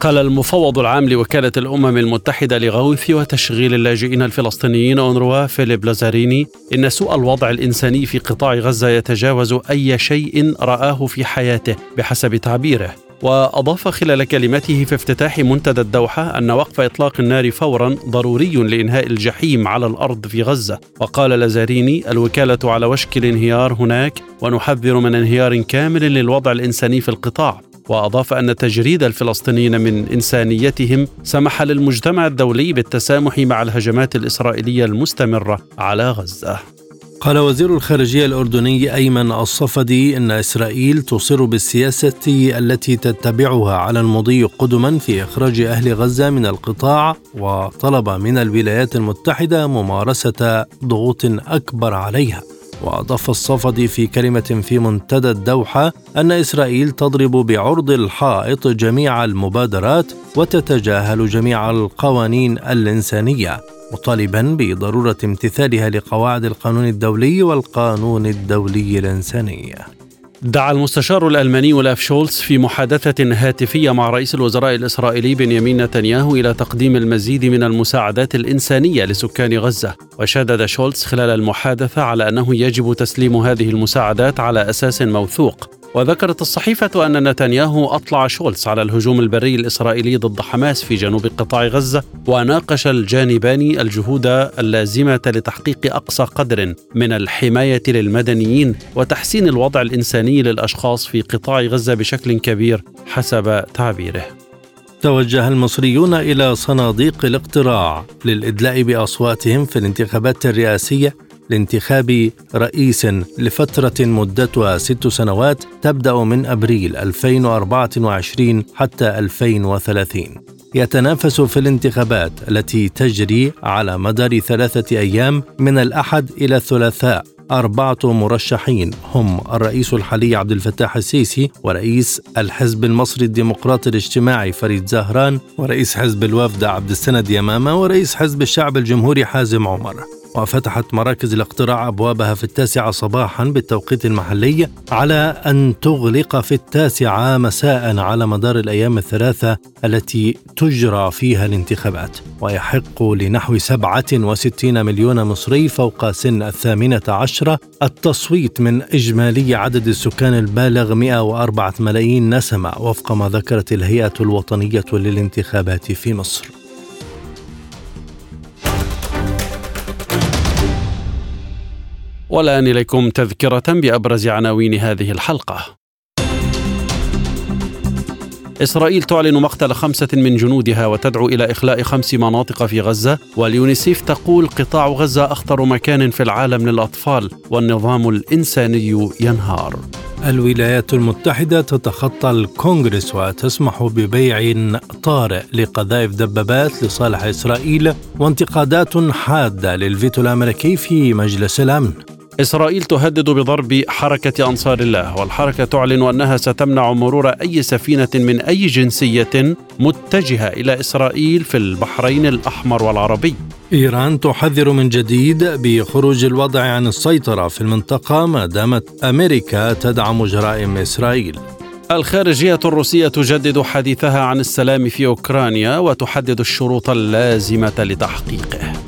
قال المفوض العام لوكالة الأمم المتحدة لغوث وتشغيل اللاجئين الفلسطينيين أونروا فيليب لازاريني إن سوء الوضع الإنساني في قطاع غزة يتجاوز أي شيء رآه في حياته بحسب تعبيره. وأضاف خلال كلمته في افتتاح منتدى الدوحة أن وقف إطلاق النار فورا ضروري لإنهاء الجحيم على الأرض في غزة. وقال لازاريني الوكالة على وشك الانهيار هناك ونحذر من انهيار كامل للوضع الإنساني في القطاع. وأضاف أن تجريد الفلسطينيين من إنسانيتهم سمح للمجتمع الدولي بالتسامح مع الهجمات الإسرائيلية المستمرة على غزة. قال وزير الخارجية الأردني أيمن الصفدي إن إسرائيل تصر بالسياسة التي تتبعها على المضي قدما في إخراج أهل غزة من القطاع وطلب من الولايات المتحدة ممارسة ضغوط أكبر عليها. وأضاف الصفدي في كلمة في منتدى الدوحة أن إسرائيل تضرب بعرض الحائط جميع المبادرات وتتجاهل جميع القوانين الإنسانية مطالبا بضرورة امتثالها لقواعد القانون الدولي والقانون الدولي الإنساني. دعا المستشار الألماني أولاف شولتس في محادثة هاتفية مع رئيس الوزراء الإسرائيلي بنيامين نتنياهو إلى تقديم المزيد من المساعدات الإنسانية لسكان غزة، وشدد شولز خلال المحادثة على أنه يجب تسليم هذه المساعدات على أساس موثوق. وذكرت الصحيفة أن نتنياهو أطلع شولتز على الهجوم البري الإسرائيلي ضد حماس في جنوب قطاع غزة وناقش الجانبان الجهود اللازمة لتحقيق أقصى قدر من الحماية للمدنيين وتحسين الوضع الإنساني للأشخاص في قطاع غزة بشكل كبير حسب تعبيره. توجه المصريون إلى صناديق الاقتراع للإدلاء بأصواتهم في الانتخابات الرئاسية لانتخاب رئيس لفترة مدتها ست سنوات تبدأ من أبريل 2024 حتى 2030 يتنافس في الانتخابات التي تجري على مدار ثلاثة أيام من الأحد إلى الثلاثاء. أربعة مرشحين هم الرئيس الحالي عبد الفتاح السيسي ورئيس الحزب المصري الديمقراطي الاجتماعي فريد زهران ورئيس حزب الوفد عبد السند يمامة ورئيس حزب الشعب الجمهوري حازم عمر. وفتحت مراكز الاقتراع أبوابها في التاسعة صباحا بالتوقيت المحلي على أن تغلق في التاسعة مساء على مدار الأيام الثلاثة التي تجرى فيها الانتخابات ويحق لنحو 67 مليون مصري فوق سن الثامنة عشرة التصويت من إجمالي عدد السكان البالغ 104 ملايين نسمة وفق ما ذكرت الهيئة الوطنية للانتخابات في مصر. والآن إليكم تذكرة بأبرز عناوين هذه الحلقة. إسرائيل تعلن مقتل خمسة من جنودها وتدعو إلى إخلاء خمس مناطق في غزة واليونيسيف تقول قطاع غزة أخطر مكان في العالم للأطفال والنظام الإنساني ينهار. الولايات المتحدة تتخطى الكونغرس وتسمح ببيع طارئ لقذائف دبابات لصالح إسرائيل وانتقادات حادة للفيتو الأمريكي في مجلس الأمن. إسرائيل تهدد بضرب حركة أنصار الله والحركة تعلن أنها ستمنع مرور أي سفينة من أي جنسية متجهة إلى إسرائيل في البحرين الأحمر والعربي. إيران تحذر من جديد بخروج الوضع عن السيطرة في المنطقة ما دامت أمريكا تدعم جرائم إسرائيل. الخارجية الروسية تجدد حديثها عن السلام في أوكرانيا وتحدد الشروط اللازمة لتحقيقه.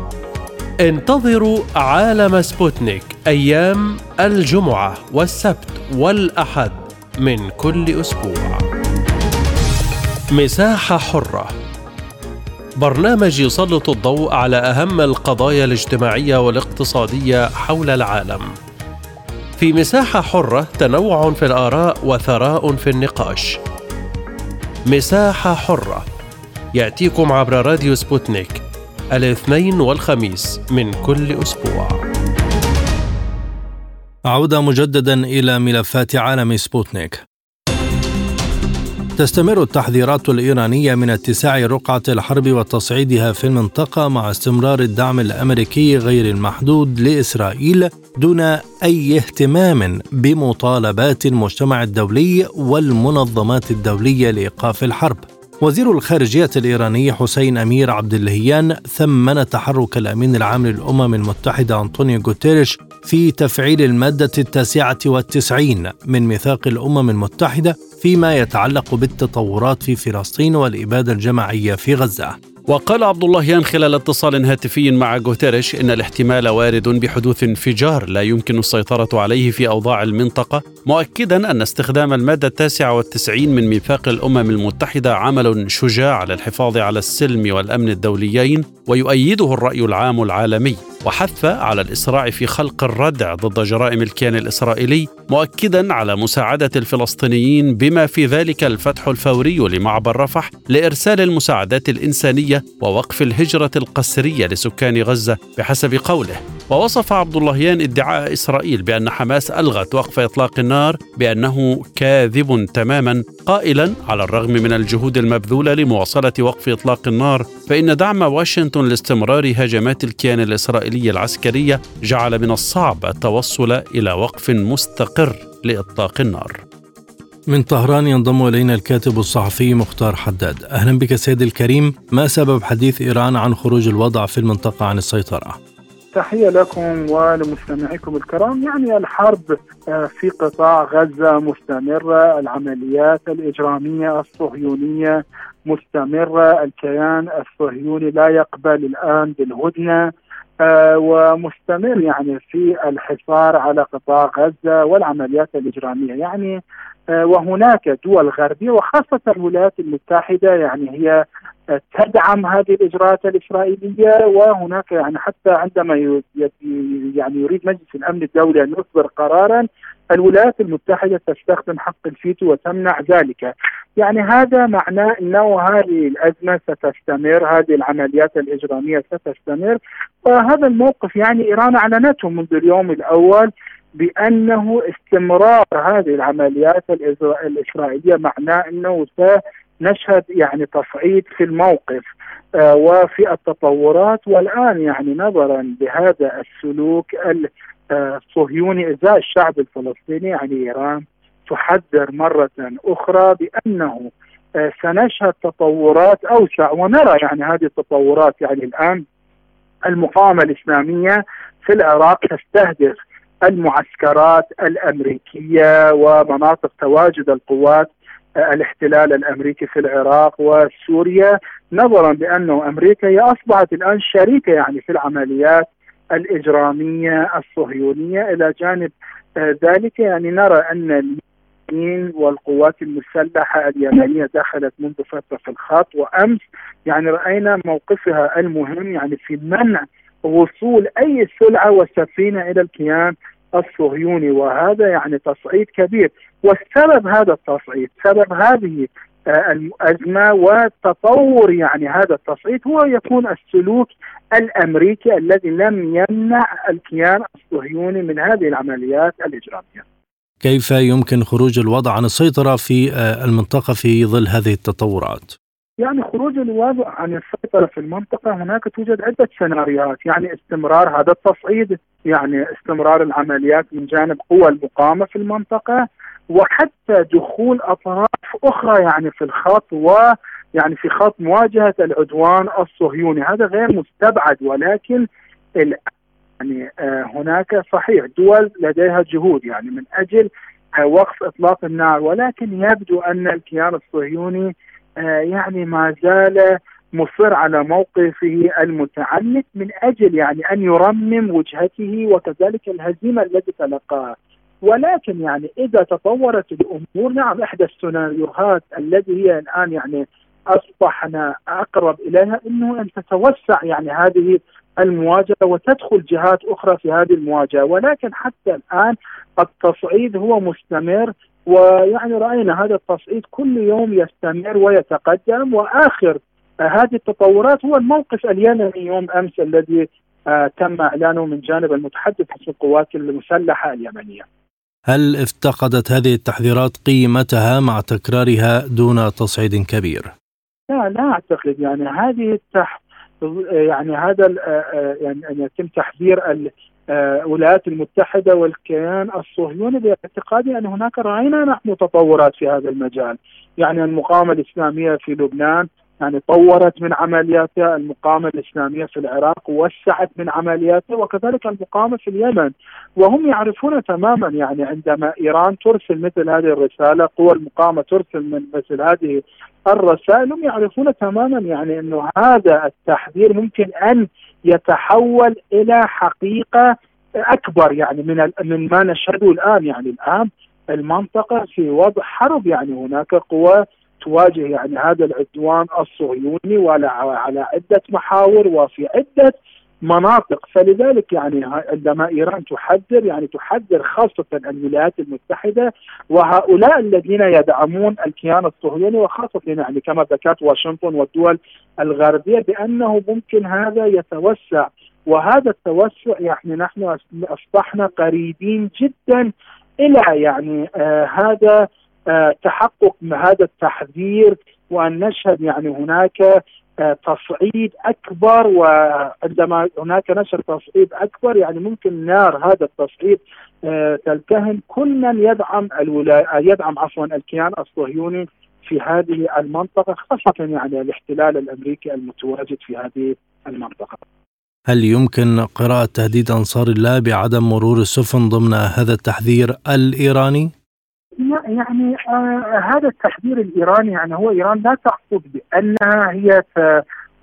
انتظروا عالم سبوتنيك أيام الجمعة والسبت والأحد من كل أسبوع. مساحة حرة برنامج يسلط الضوء على أهم القضايا الاجتماعية والاقتصادية حول العالم. في مساحة حرة تنوع في الآراء وثراء في النقاش. مساحة حرة يأتيكم عبر راديو سبوتنيك الاثنين والخميس من كل أسبوع. عودة مجددا إلى ملفات عالم سبوتنيك. تستمر التحذيرات الإيرانية من اتساع رقعة الحرب وتصعيدها في المنطقة مع استمرار الدعم الأمريكي غير المحدود لإسرائيل دون أي اهتمام بمطالبات المجتمع الدولي والمنظمات الدولية لإيقاف الحرب. وزير الخارجية الإيراني حسين أمير عبد اللهيان ثمن تحرك الأمين العام للأمم المتحدة أنطونيو غوتيريش في تفعيل المادة التاسعة والتسعين من ميثاق الأمم المتحدة فيما يتعلق بالتطورات في فلسطين والإبادة الجماعية في غزة. وقال عبد اللهيان خلال اتصال هاتفي مع غوتيريش إن الاحتمال وارد بحدوث انفجار لا يمكن السيطرة عليه في أوضاع المنطقة مؤكدا أن استخدام المادة التاسعة والتسعين من ميثاق الأمم المتحدة عمل شجاع للحفاظ على السلم والأمن الدوليين ويؤيده الرأي العام العالمي. وحث على الإسراع في خلق الردع ضد جرائم الكيان الإسرائيلي مؤكدا على مساعدة الفلسطينيين بما في ذلك الفتح الفوري لمعبر رفح لإرسال المساعدات الإنسانية ووقف الهجرة القسرية لسكان غزة بحسب قوله. ووصف عبد اللهيان ادعاء إسرائيل بأن حماس ألغت وقف إطلاق النار بأنه كاذب تماما قائلا على الرغم من الجهود المبذولة لمواصلة وقف إطلاق النار فإن دعم واشنطن لاستمرار هجمات الكيان الاسرائيلي العسكرية جعل من الصعب التوصل إلى وقف مستقر لإطلاق النار. من طهران ينضم إلينا الكاتب الصحفي مختار حداد. أهلا بك سيد الكريم، ما سبب حديث إيران عن خروج الوضع في المنطقة عن السيطرة؟ تحية لكم ولمستمعيكم الكرام يعني الحرب في قطاع غزة مستمرة العمليات الإجرامية الصهيونية مستمرة الكيان الصهيوني لا يقبل الآن بالهدنة ومستمر يعني في الحصار على قطاع غزة والعمليات الإجرامية. يعني وهناك دول غربية وخاصة الولايات المتحدة يعني هي تدعم هذه الإجراءات الإسرائيلية وهناك يعني حتى عندما يعني يريد مجلس الأمن الدولي أن يصدر قرارا الولايات المتحدة تستخدم حق الفيتو وتمنع ذلك. يعني هذا معناه إنه هذه الأزمة ستستمر، هذه العمليات الإجرامية ستستمر وهذا الموقف يعني إيران أعلنته منذ اليوم الأول بأنه استمرار هذه العمليات الإسرائيلية معناه إنه نشهد يعني تصعيد في الموقف آه وفي التطورات. والآن يعني نظرا لهذا السلوك الصهيوني إزاء الشعب الفلسطيني يعني إيران تحذر مرة أخرى بأنه آه سنشهد تطورات أوسع. ونرى يعني هذه التطورات يعني الآن المقاومة الإسلامية في العراق تستهدف المعسكرات الأمريكية ومناطق تواجد القوات الاحتلال الأمريكي في العراق وسوريا نظرا بانه أمريكا هي أصبحت الآن شريكة يعني في العمليات الإجرامية الصهيونية. إلى جانب ذلك يعني نرى أن والقوات المسلحة اليمنية دخلت منذ فترة في الخط. وأمس يعني رأينا موقفها المهم يعني في منع وصول أي سلعة وسفينة إلى الكيان الصهيوني وهذا يعني تصعيد كبير والسبب هذا التصعيد سبب هذه آه، الأزمة وتطور يعني هذا التصعيد هو يكون السلوك الأمريكي الذي لم يمنع الكيان الصهيوني من هذه العمليات الإجرامية كيف يمكن خروج الوضع عن السيطرة في آه، المنطقة في ظل هذه التطورات؟ يعني خروج الوضع عن السيطرة في المنطقة هناك توجد عدة سيناريوهات. يعني استمرار هذا التصعيد يعني استمرار العمليات من جانب قوى المقاومة في المنطقة وحتى دخول أطراف أخرى يعني في الخط و يعني في خط مواجهة العدوان الصهيوني. هذا غير مستبعد ولكن يعني آه، هناك صحيح دول لديها جهود يعني من أجل آه، وقف إطلاق النار. ولكن يبدو أن الكيان الصهيوني يعني ما زال مصر على موقفه المتعلق من أجل يعني أن يرمم وجهته وكذلك الهزيمة التي تلقاها. ولكن يعني إذا تطورت الأمور نعم إحدى السيناريوهات التي هي الآن يعني أصبحنا أقرب إليها إنه أن تتوسع يعني هذه المواجهة وتدخل جهات أخرى في هذه المواجهة. ولكن حتى الآن التصعيد هو مستمر. ويعني رأينا هذا التصعيد كل يوم يستمر ويتقدم وآخر هذه التطورات هو الموقف اليمني يوم أمس الذي آه، تم إعلانه من جانب المتحدث باسم القوات المسلحة اليمنية. هل افتقدت هذه التحذيرات قيمتها مع تكرارها دون تصعيد كبير؟ لا لا أعتقد يعني هذه التح يعني هذا آه، آه، يعني أن يتم تحذير الولايات المتحدة والكيان الصهيوني باعتقادي أن هناك رأينا نحن تطورات في هذا المجال، يعني المقاومة الإسلامية في لبنان يعني طورت من عملياتها المقاومة الإسلامية في العراق وسعت من عملياتها وكذلك المقاومة في اليمن. وهم يعرفون تماما يعني عندما إيران ترسل مثل هذه الرسالة قوى المقاومة ترسل من مثل هذه الرسائل هم يعرفون تماما يعني أنه هذا التحذير ممكن أن يتحول إلى حقيقة أكبر يعني من من ما نشهده الآن. يعني الآن المنطقة في وضع حرب يعني هناك قوى تواجه يعني هذا العدوان الصهيوني وعلى على عدة محاور وفي عدة مناطق. فلذلك يعني عندما إيران تحذر يعني تحذر خاصة الولايات المتحدة وهؤلاء الذين يدعمون الكيان الصهيوني وخاصة يعني كما ذكرت واشنطن والدول الغربية بأنه ممكن هذا يتوسع. وهذا التوسع يعني نحن أصبحنا قريبين جدا إلى يعني آه هذا تحقق هذا التحذير وأن نشهد يعني هناك آه، تصعيد أكبر وعندما هناك نشر تصعيد أكبر يعني ممكن نار هذا التصعيد آه، تلتهم كل من يدعم يدعم عفوا الكيان الصهيوني في هذه المنطقة خاصة يعني الاحتلال الأمريكي المتواجد في هذه المنطقة. هل يمكن قراءة تهديد أنصار الله بعدم مرور السفن ضمن هذا التحذير الإيراني؟ يعني آه هذا التحذير الإيراني يعني هو إيران لا تقصد بأنها هي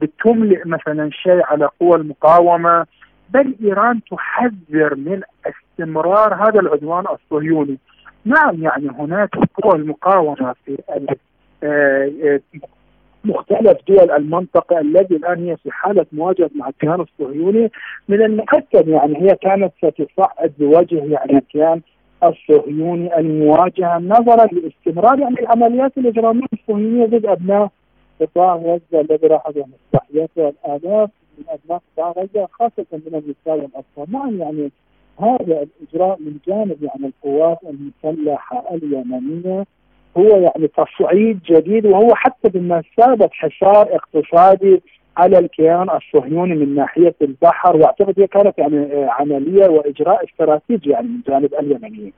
بتملئ مثلا شيء على قوى المقاومة بل إيران تحذر من استمرار هذا العدوان الصهيوني. نعم يعني هناك قوى المقاومة في آه، آه، مختلف دول المنطقة الذي الآن هي في حالة مواجهة مع الكيان الصهيوني من المؤكد يعني هي كانت ستصعد بوجه يعني الكيان الصهيوني المواجهه نظرا لاستمرار يعني العمليات الإجرامية الصهيونية ضد أبناء قطاع غزة الذي راح بهم التحيات والآلاف من أبناء قطاع غزة خاصة من النساء والأطفال، نعم يعني هذا الإجراء من جانب يعني القوات المسلحة اليمنية هو يعني تصعيد جديد وهو حتى بمثابه حصار اقتصادي على الكيان الصهيوني من ناحية البحر واعتقد هي كانت يعني عملية وإجراء استراتيجي يعني من جانب اليمنيين.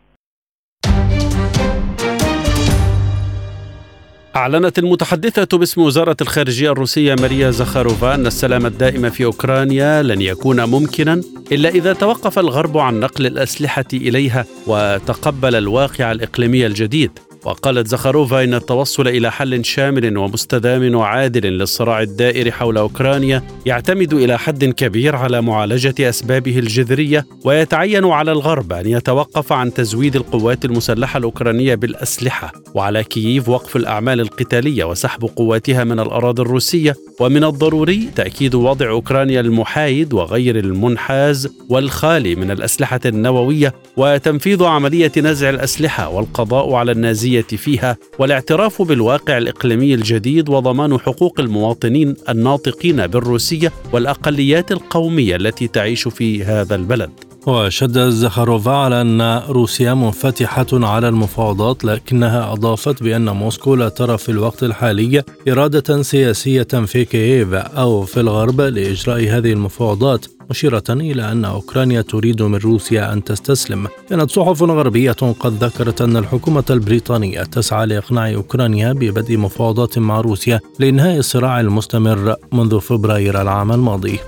أعلنت المتحدثة باسم وزارة الخارجية الروسية ماريا زخاروفا أن السلام الدائم في أوكرانيا لن يكون ممكنا إلا إذا توقف الغرب عن نقل الأسلحة إليها وتقبل الواقع الإقليمي الجديد وقالت زخاروفا إن التوصل إلى حل شامل ومستدام وعادل للصراع الدائر حول أوكرانيا يعتمد إلى حد كبير على معالجة أسبابه الجذرية ويتعين على الغرب أن يتوقف عن تزويد القوات المسلحة الأوكرانية بالأسلحة وعلى كييف وقف الأعمال القتالية وسحب قواتها من الأراضي الروسية ومن الضروري تأكيد وضع أوكرانيا المحايد وغير المنحاز والخالي من الأسلحة النووية وتنفيذ عملية نزع الأسلحة والقضاء على النازية الرئيسيه فيها والاعتراف بالواقع الإقليمي الجديد وضمان حقوق المواطنين الناطقين بالروسية والأقليات القومية التي تعيش في هذا البلد. وشد زخاروفا على أن روسيا منفتحة على المفاوضات لكنها أضافت بأن موسكو لا ترى في الوقت الحالي إرادة سياسية في كييف أو في الغرب لإجراء هذه المفاوضات مشيرة إلى أن أوكرانيا تريد من روسيا أن تستسلم. كانت صحف غربية قد ذكرت أن الحكومة البريطانية تسعى لإقناع أوكرانيا ببدء مفاوضات مع روسيا لإنهاء الصراع المستمر منذ فبراير العام الماضي.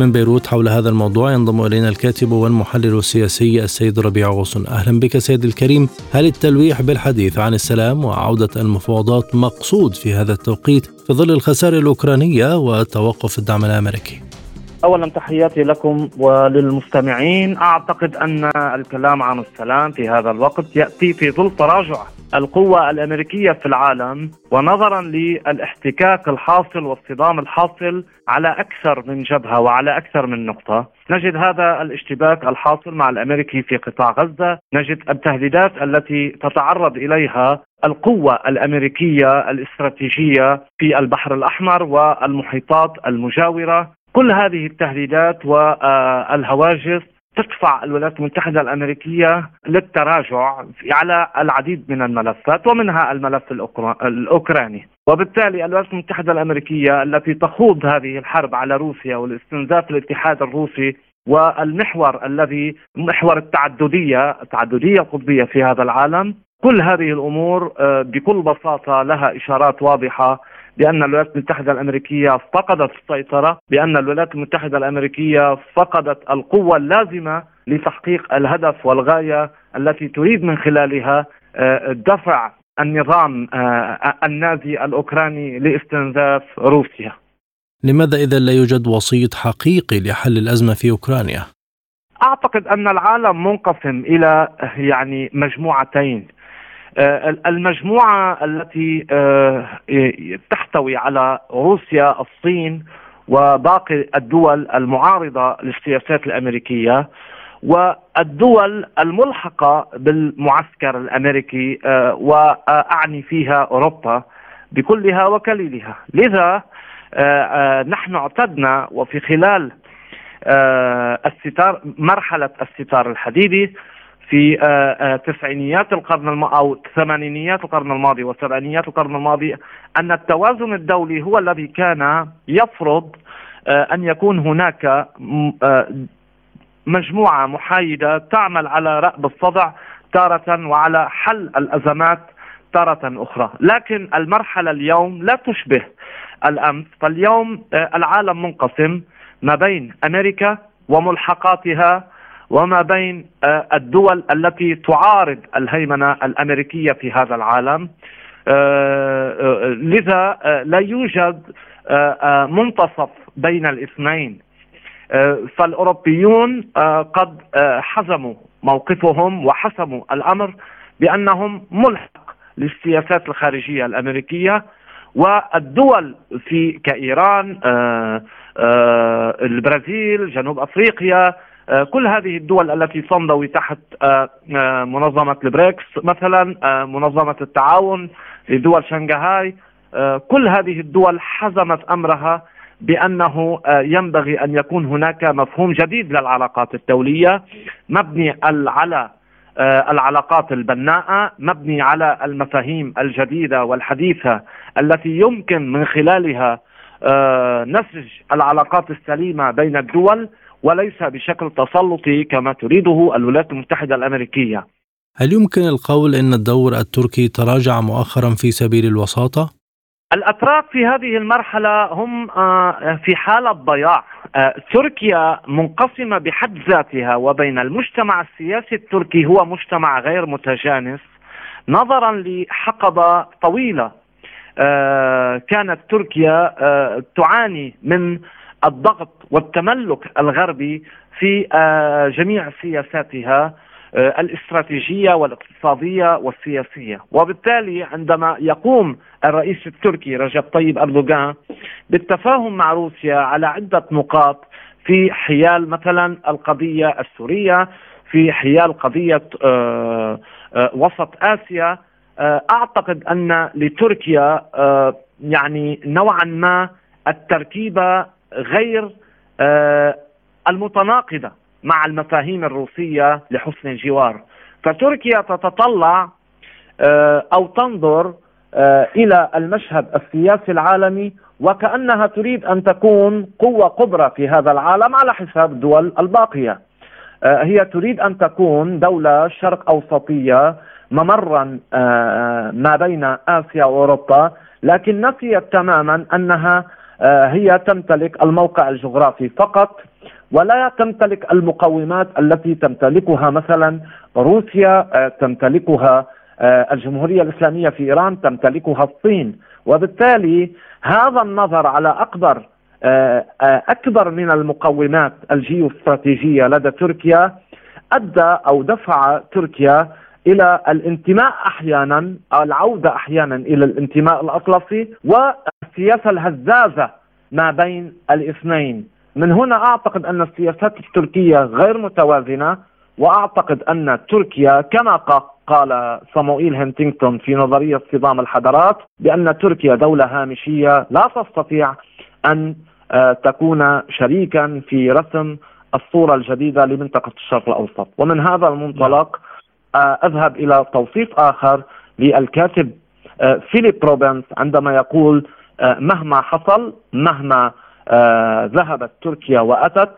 من بيروت حول هذا الموضوع ينضم إلينا الكاتب والمحلل السياسي السيد ربيع غصن. أهلا بك سيد الكريم. هل التلويح بالحديث عن السلام وعودة المفاوضات مقصود في هذا التوقيت في ظل الخسائر الأوكرانية وتوقف الدعم الأمريكي؟ اولا تحياتي لكم وللمستمعين. أعتقد أن الكلام عن السلام في هذا الوقت يأتي في ظل تراجع القوة الأمريكية في العالم ونظرا للاحتكاك الحاصل والصدام الحاصل على أكثر من جبهة وعلى أكثر من نقطة. نجد هذا الاشتباك الحاصل مع الأمريكي في قطاع غزة. نجد التهديدات التي تتعرض إليها القوة الأمريكية الاستراتيجية في البحر الأحمر والمحيطات المجاورة. كل هذه التهديدات والهواجس تدفع الولايات المتحدة الأمريكية للتراجع على العديد من الملفات ومنها الملف الأوكراني. وبالتالي الولايات المتحدة الأمريكية التي تخوض هذه الحرب على روسيا والاستنزاف الاتحاد الروسي والمحور الذي محور التعددية التعددية القطبية في هذا العالم كل هذه الأمور آه، بكل بساطة لها إشارات واضحة بأن الولايات المتحدة الأمريكية فقدت السيطرة بأن الولايات المتحدة الأمريكية فقدت القوة اللازمة لتحقيق الهدف والغاية التي تريد من خلالها آه، دفع النظام آه، النازي الأوكراني لاستنزاف روسيا لماذا إذا لا يوجد وسيط حقيقي لحل الأزمة في أوكرانيا؟ أعتقد أن العالم منقسم إلى يعني مجموعتين المجموعة التي آه، تحتوي على روسيا الصين وباقي الدول المعارضة للسياسات الأمريكية والدول الملحقة بالمعسكر الأمريكي آه، وأعني فيها أوروبا بكلها وكليلها. لذا نحن اعتدنا وفي خلال الستار مرحلة الستار الحديدي في آه، آه، تسعينيات القرن أو ثمانينيات القرن الماضي وسبعينيات القرن الماضي أن التوازن الدولي هو الذي كان يفرض آه، أن يكون هناك مجموعة محايدة تعمل على رأب الصدع تارة وعلى حل الأزمات تارة أخرى، لكن المرحلة اليوم لا تشبه الأمس، فاليوم العالم منقسم ما بين أمريكا وملحقاتها وما بين آه، الدول التي تعارض الهيمنة الأمريكية في هذا العالم. آه، آه، لذا لا يوجد منتصف بين الاثنين. فالأوروبيون قد حزموا موقفهم وحسموا الأمر بأنهم ملحق للسياسات الخارجية الأمريكية. والدول في كإيران البرازيل جنوب أفريقيا كل هذه الدول التي تنضوي تحت آه، آه، منظمة البريكس مثلا منظمة التعاون لدول شنغهاي كل هذه الدول حزمت أمرها بأنه ينبغي أن يكون هناك مفهوم جديد للعلاقات الدولية مبني على العلاقات البناءة مبني على المفاهيم الجديدة والحديثة التي يمكن من خلالها نسج العلاقات السليمة بين الدول وليس بشكل تسلطي كما تريده الولايات المتحدة الأمريكية. هل يمكن القول أن الدور التركي تراجع مؤخرا في سبيل الوساطة؟ الأتراك في هذه المرحلة هم آه، في حالة ضياع آه، تركيا منقسمة بحد ذاتها وبين المجتمع السياسي التركي هو مجتمع غير متجانس نظرا لحقبة طويلة آه، كانت تركيا تعاني من الضغط والتملك الغربي في جميع سياساتها آه، الاستراتيجية والاقتصادية والسياسية، وبالتالي عندما يقوم الرئيس التركي رجب طيب أردوغان بالتفاهم مع روسيا على عدة نقاط في حيال مثلا القضية السورية، في حيال قضية آه، آه، وسط آسيا، أعتقد أن لتركيا يعني نوعا ما التركيبة غير المتناقضة مع المفاهيم الروسية لحسن الجوار. فتركيا تتطلع آه، أو تنظر آه، إلى المشهد السياسي العالمي وكأنها تريد أن تكون قوة كبرى في هذا العالم على حساب الدول الباقية. آه، هي تريد أن تكون دولة شرق أوسطية ممرا ما بين آسيا وأوروبا لكن نسيت تماما أنها هي تمتلك الموقع الجغرافي فقط ولا تمتلك المقومات التي تمتلكها مثلا روسيا آه، تمتلكها آه، الجمهورية الإسلامية في إيران تمتلكها الصين. وبالتالي هذا النظر على أكبر آه، أكبر من المقومات الجيوستراتيجية لدى تركيا أدى أو دفع تركيا إلى الانتماء أحيانا العودة أحيانا إلى الانتماء الأطلسي والسياسة الهزازة ما بين الاثنين. من هنا أعتقد أن السياسات التركية غير متوازنة وأعتقد أن تركيا كما قال صموئيل هنتينغتون في نظرية صدام الحضارات بأن تركيا دولة هامشية لا تستطيع أن آه، تكون شريكا في رسم الصورة الجديدة لمنطقة الشرق الأوسط. ومن هذا المنطلق آه، أذهب إلى توصيف آخر للكاتب آه، فيليب روبنز عندما يقول مهما حصل مهما آه، ذهبت تركيا وأتت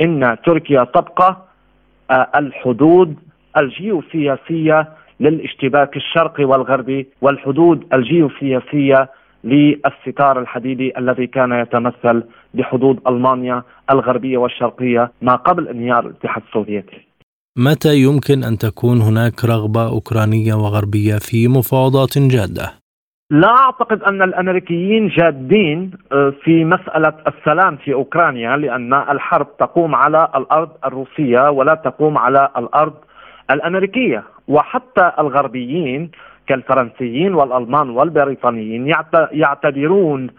إن تركيا تبقى آه، الحدود الجيوسياسية للاشتباك الشرقي والغربي والحدود الجيوسياسية للستار الحديدي الذي كان يتمثل بحدود ألمانيا الغربية والشرقية ما قبل انهيار الاتحاد السوفيتي. متى يمكن أن تكون هناك رغبة أوكرانية وغربية في مفاوضات جادة؟ لا أعتقد أن الأمريكيين جادين آه، في مسألة السلام في أوكرانيا لأن الحرب تقوم على الأرض الروسية ولا تقوم على الأرض الأمريكية. وحتى الغربيين كالفرنسيين والألمان والبريطانيين يعتبرون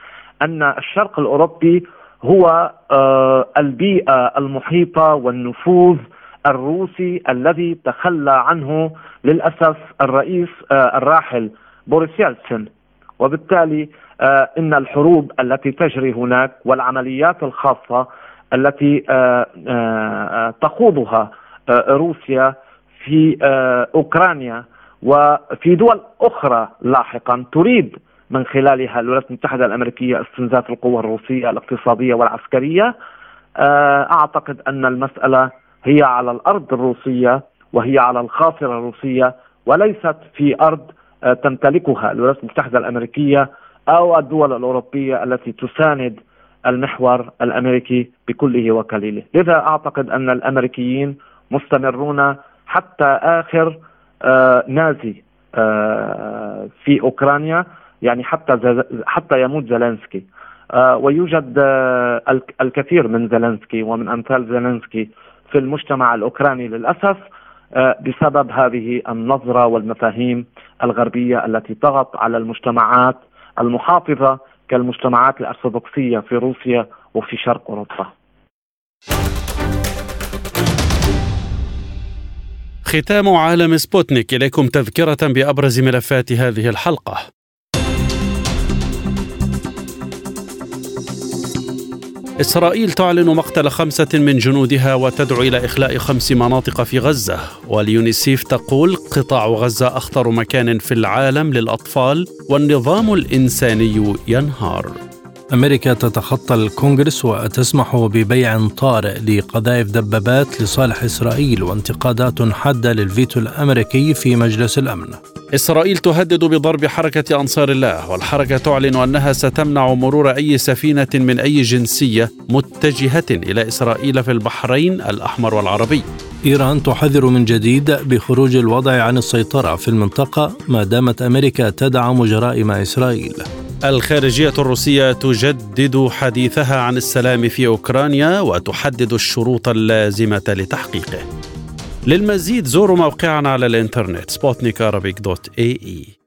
أن الشرق الأوروبي هو آه، البيئة المحيطة والنفوذ الروسي الذي تخلى عنه للأسف الرئيس آه، الراحل بوريس يلتسن. وبالتالي آه، إن الحروب التي تجري هناك والعمليات الخاصة التي آه، آه، تخوضها روسيا في أوكرانيا وفي دول أخرى لاحقا تريد من خلالها الولايات المتحدة الأمريكية استنزاف القوى الروسية الاقتصادية والعسكرية. أعتقد أن المسألة هي على الأرض الروسية وهي على الخاصره الروسية وليست في أرض تمتلكها الولايات المتحدة الأمريكية أو الدول الأوروبية التي تساند المحور الأمريكي بكله وكليله، لذا أعتقد أن الأمريكيين مستمرون حتى آخر آه، نازي آه، في أوكرانيا يعني حتى حتى يموت زيلينسكي. آه، ويوجد الكثير من زيلينسكي ومن أمثال زيلينسكي في المجتمع الأوكراني للأسف. آه، بسبب هذه النظرة والمفاهيم الغربية التي طغت على المجتمعات المحافظة كالمجتمعات الأرثوذكسية في روسيا وفي شرق أوروبا. ختام عالم سبوتنيك إليكم تذكرة بأبرز ملفات هذه الحلقة. إسرائيل تعلن مقتل خمسة من جنودها وتدعو إلى إخلاء خمس مناطق في غزة. واليونيسيف تقول قطاع غزة أخطر مكان في العالم للأطفال والنظام الإنساني ينهار. أمريكا تتخطى الكونغرس وتسمح ببيع طارئ لقذائف دبابات لصالح إسرائيل وانتقادات حادة للفيتو الأمريكي في مجلس الأمن. إسرائيل تهدد بضرب حركة أنصار الله والحركة تعلن أنها ستمنع مرور أي سفينة من أي جنسية متجهة إلى إسرائيل في البحرين الأحمر والعربي. إيران تحذر من جديد بخروج الوضع عن السيطرة في المنطقة ما دامت أمريكا تدعم جرائم إسرائيل. الخارجية الروسية تجدد حديثها عن السلام في أوكرانيا وتحدد الشروط اللازمة لتحقيقه. للمزيد زوروا موقعنا على الإنترنت سبوتنيك dot ae.